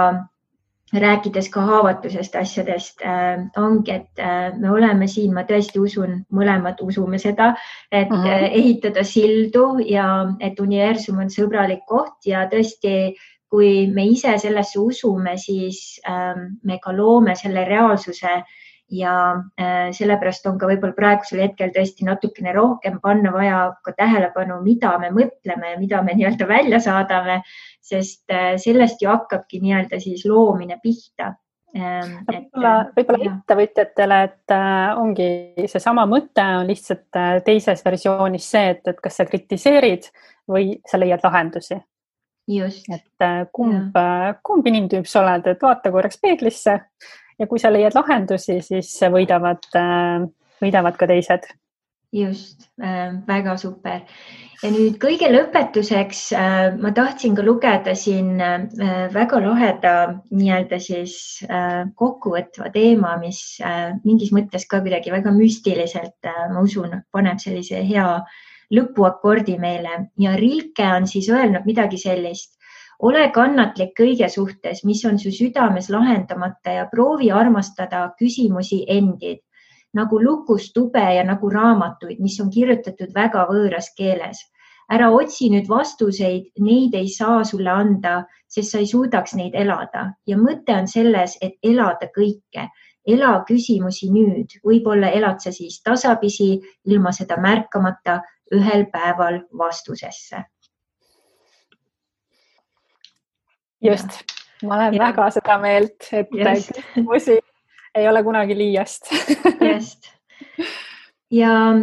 rääkides ka haavatusest asjadest ongi, et me oleme siin, ma tõesti usun, mõlemad usume seda, et mm -hmm. ehitada sildu ja et universum on sõbralik koht ja tõesti, kui me ise sellesse usume, siis äh, me ka loome selle reaalsuse äh, ja äh, sellepärast on ka võib-olla praegusel hetkel tõesti natukene rohkem panna vaja ka tähelepanu, mida me mõtleme ja mida me nii-öelda välja saadame, sest äh, sellest ju hakkabki nii-öelda siis loomine pihta. Ähm, võib-olla, võib-olla ettevõtjatele, et äh, ongi seesama mõte on lihtsalt teises versioonis see, et, et kas sa kritiseerid või sa leiad lahendusi. et kumb, kumb inimtüüp sa oled, et vaata korraks peeglisse ja kui sa leiad lahendusi, siis võidavad, äh, võidavad ka teised. just äh,, väga super. ja nüüd kõige lõpetuseks äh, ma tahtsin ka lugeda siin väga laheda nii-öelda siis kokkuvõtva teema, mis mingis mõttes ka kuidagi väga müstiliselt, ma usun, paneb sellise hea lõpuakordi meile ja Rilke on siis öelnud midagi sellist ole kannatlik kõige suhtes, mis on su südames lahendamata ja proovi armastada küsimusi endid nagu lukust tube ja nagu raamatuid, mis on kirjutatud väga võõras keeles. ära otsi nüüd vastuseid, neid ei saa sulle anda, sest sa ei suudaks neid elada. Ja mõte on selles, et elada kõike. Ela küsimusi nüüd, võib-olla elad sa siis tasapisi, ilma seda märkamata, ühel päeval vastusesse just, ma olen ja. väga seda meelt, et küsimusi ei ole kunagi liiast. Just. Ja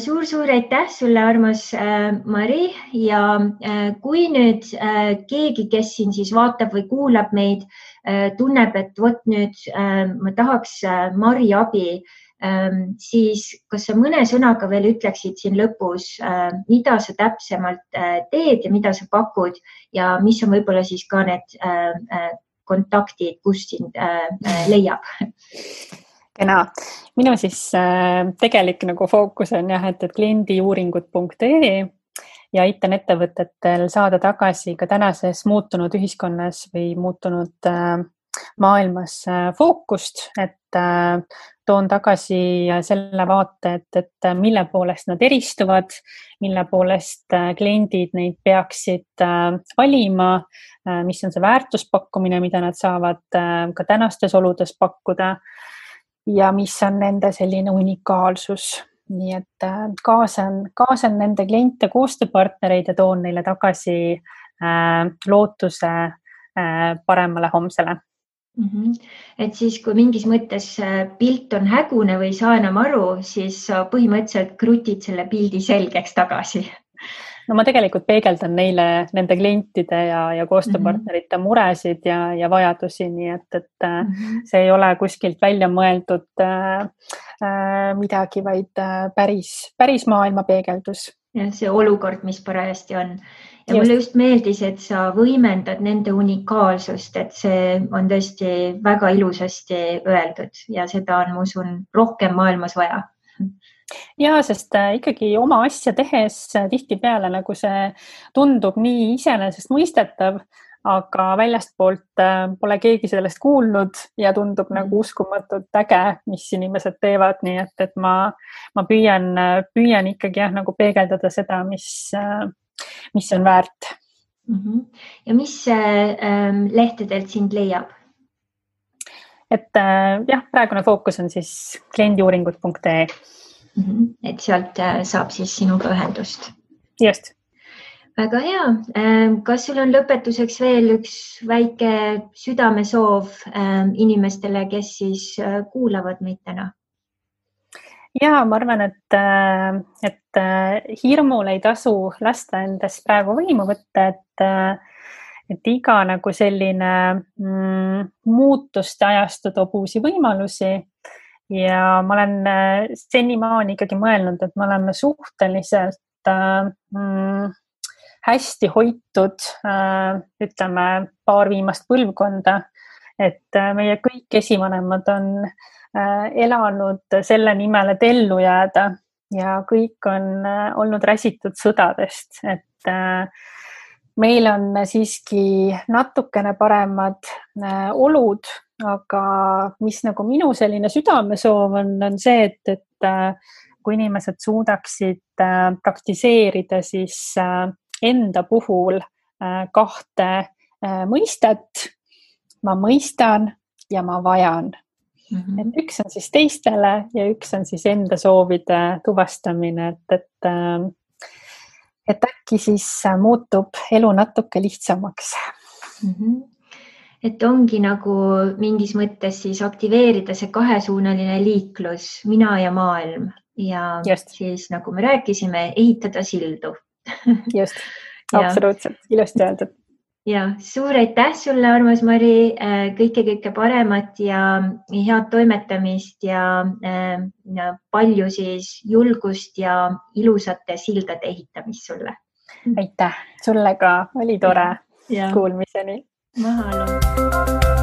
suur-suur äh, aitäh sulle, armas äh, Mari. Ja äh, kui nüüd keegi, kes siin siis vaatab või kuulab meid, tunneb, et vot nüüd ma tahaks Mari abi, siis kas sa mõne sõnaga veel ütleksid siin lõpus, mida sa täpsemalt teed ja mida sa pakud ja mis on võib-olla siis ka need kontaktid, kus sind leiab? kena, minu siis tegelik nagu fookus on jah, et, et kliendiuuringud.ee ja aitan ettevõtetel saada tagasi ka tänases muutunud ühiskonnas või muutunud äh, maailmas äh, fookust, et äh, toon tagasi selle vaate, et, et mille poolest nad eristuvad, mille poolest äh, kliendid neid peaksid äh, valima, äh, mis on see väärtuspakkumine, mida nad saavad ka tänastes oludes pakkuda ja mis on nende selline unikaalsus. nii et äh, kaasan, kaasan nende kliente, koostööpartnereid ja toon neile tagasi äh, lootuse äh, paremale homsele mm. -hmm. et siis, kui mingis mõttes äh, pilt on hägune või ei saa enam aru, siis sa põhimõtteliselt krutid selle pildi selgeks tagasi no ma tegelikult peegeldan neile nende klientide ja, ja koostööpartnerite mm -hmm. muresid ja, ja vajadusi, nii et, et mm -hmm. see ei ole kuskilt välja mõeldud äh, äh, midagi, vaid äh, päris, päris maailma peegeldus. jah, see olukord, mis parajasti on ja mulle just meeldis, et sa võimendad nende unikaalsust, et see on tõesti väga ilusasti öeldud ja seda on, ma usun, rohkem maailmas vaja ja sest äh, ikkagi oma asja tehes äh, tihtipeale nagu see tundub nii iseenesestmõistetav, aga väljastpoolt äh, pole keegi sellest kuulnud ja tundub mm. nagu uskumatult äge, mis inimesed teevad, nii et, et ma, ma püüan, püüan ikkagi jah, nagu peegeldada seda, mis, mis on väärt mm. -hmm. ja mis ähm, lehtedelt sind leiab? et äh, jah, praegune fookus on siis kliendiuuringud.ee Mhm. et sealt äh, saab siis sinuga ühendust. just. väga hea. Ähm, kas sul on lõpetuseks veel üks väike südamesoov ähm, inimestele, kes siis äh, kuulavad meid täna? Ja ma arvan, et, äh, et hirmul ei tasu lasta endast praegu võimu võtta, et et iga nagu selline mm, muutuste ajastu toob uusi võimalusi. Ja ma olen äh, senimaani ikkagi mõelnud, et me oleme suhteliselt äh, mm, hästi hoitud äh,, ütleme paar viimast põlvkonda, et äh, meie kõik esivanemad on äh, elanud selle nimel, et ellu jääda ja kõik on äh, olnud räsitud sõdadest, et äh, meil on siiski natukene paremad äh, olud aga mis nagu minu selline südamesoov on, on see, et, et äh, kui inimesed suudaksid äh, praktiseerida siis äh, enda puhul kahte mõistet. ma mõistan ja ma vajan mm. -hmm. et üks on siis teistele ja üks on siis enda soovide tuvastamine, et, et et äkki siis muutub elu natuke lihtsamaks mm. -hmm et ongi nagu mingis mõttes siis aktiveerida see kahesuunaline liiklus, mina ja maailm ja Just. siis nagu me rääkisime, ehitada sildu just, absoluutselt, ilusti öeldud. Ja suur aitäh sulle, armas Mari, äh, kõike-kõike paremat ja head toimetamist ja, äh, ja palju siis julgust ja ilusate sildade ehitamist sulle. aitäh, sulle ka, oli tore. Kuulmiseni Mahalo.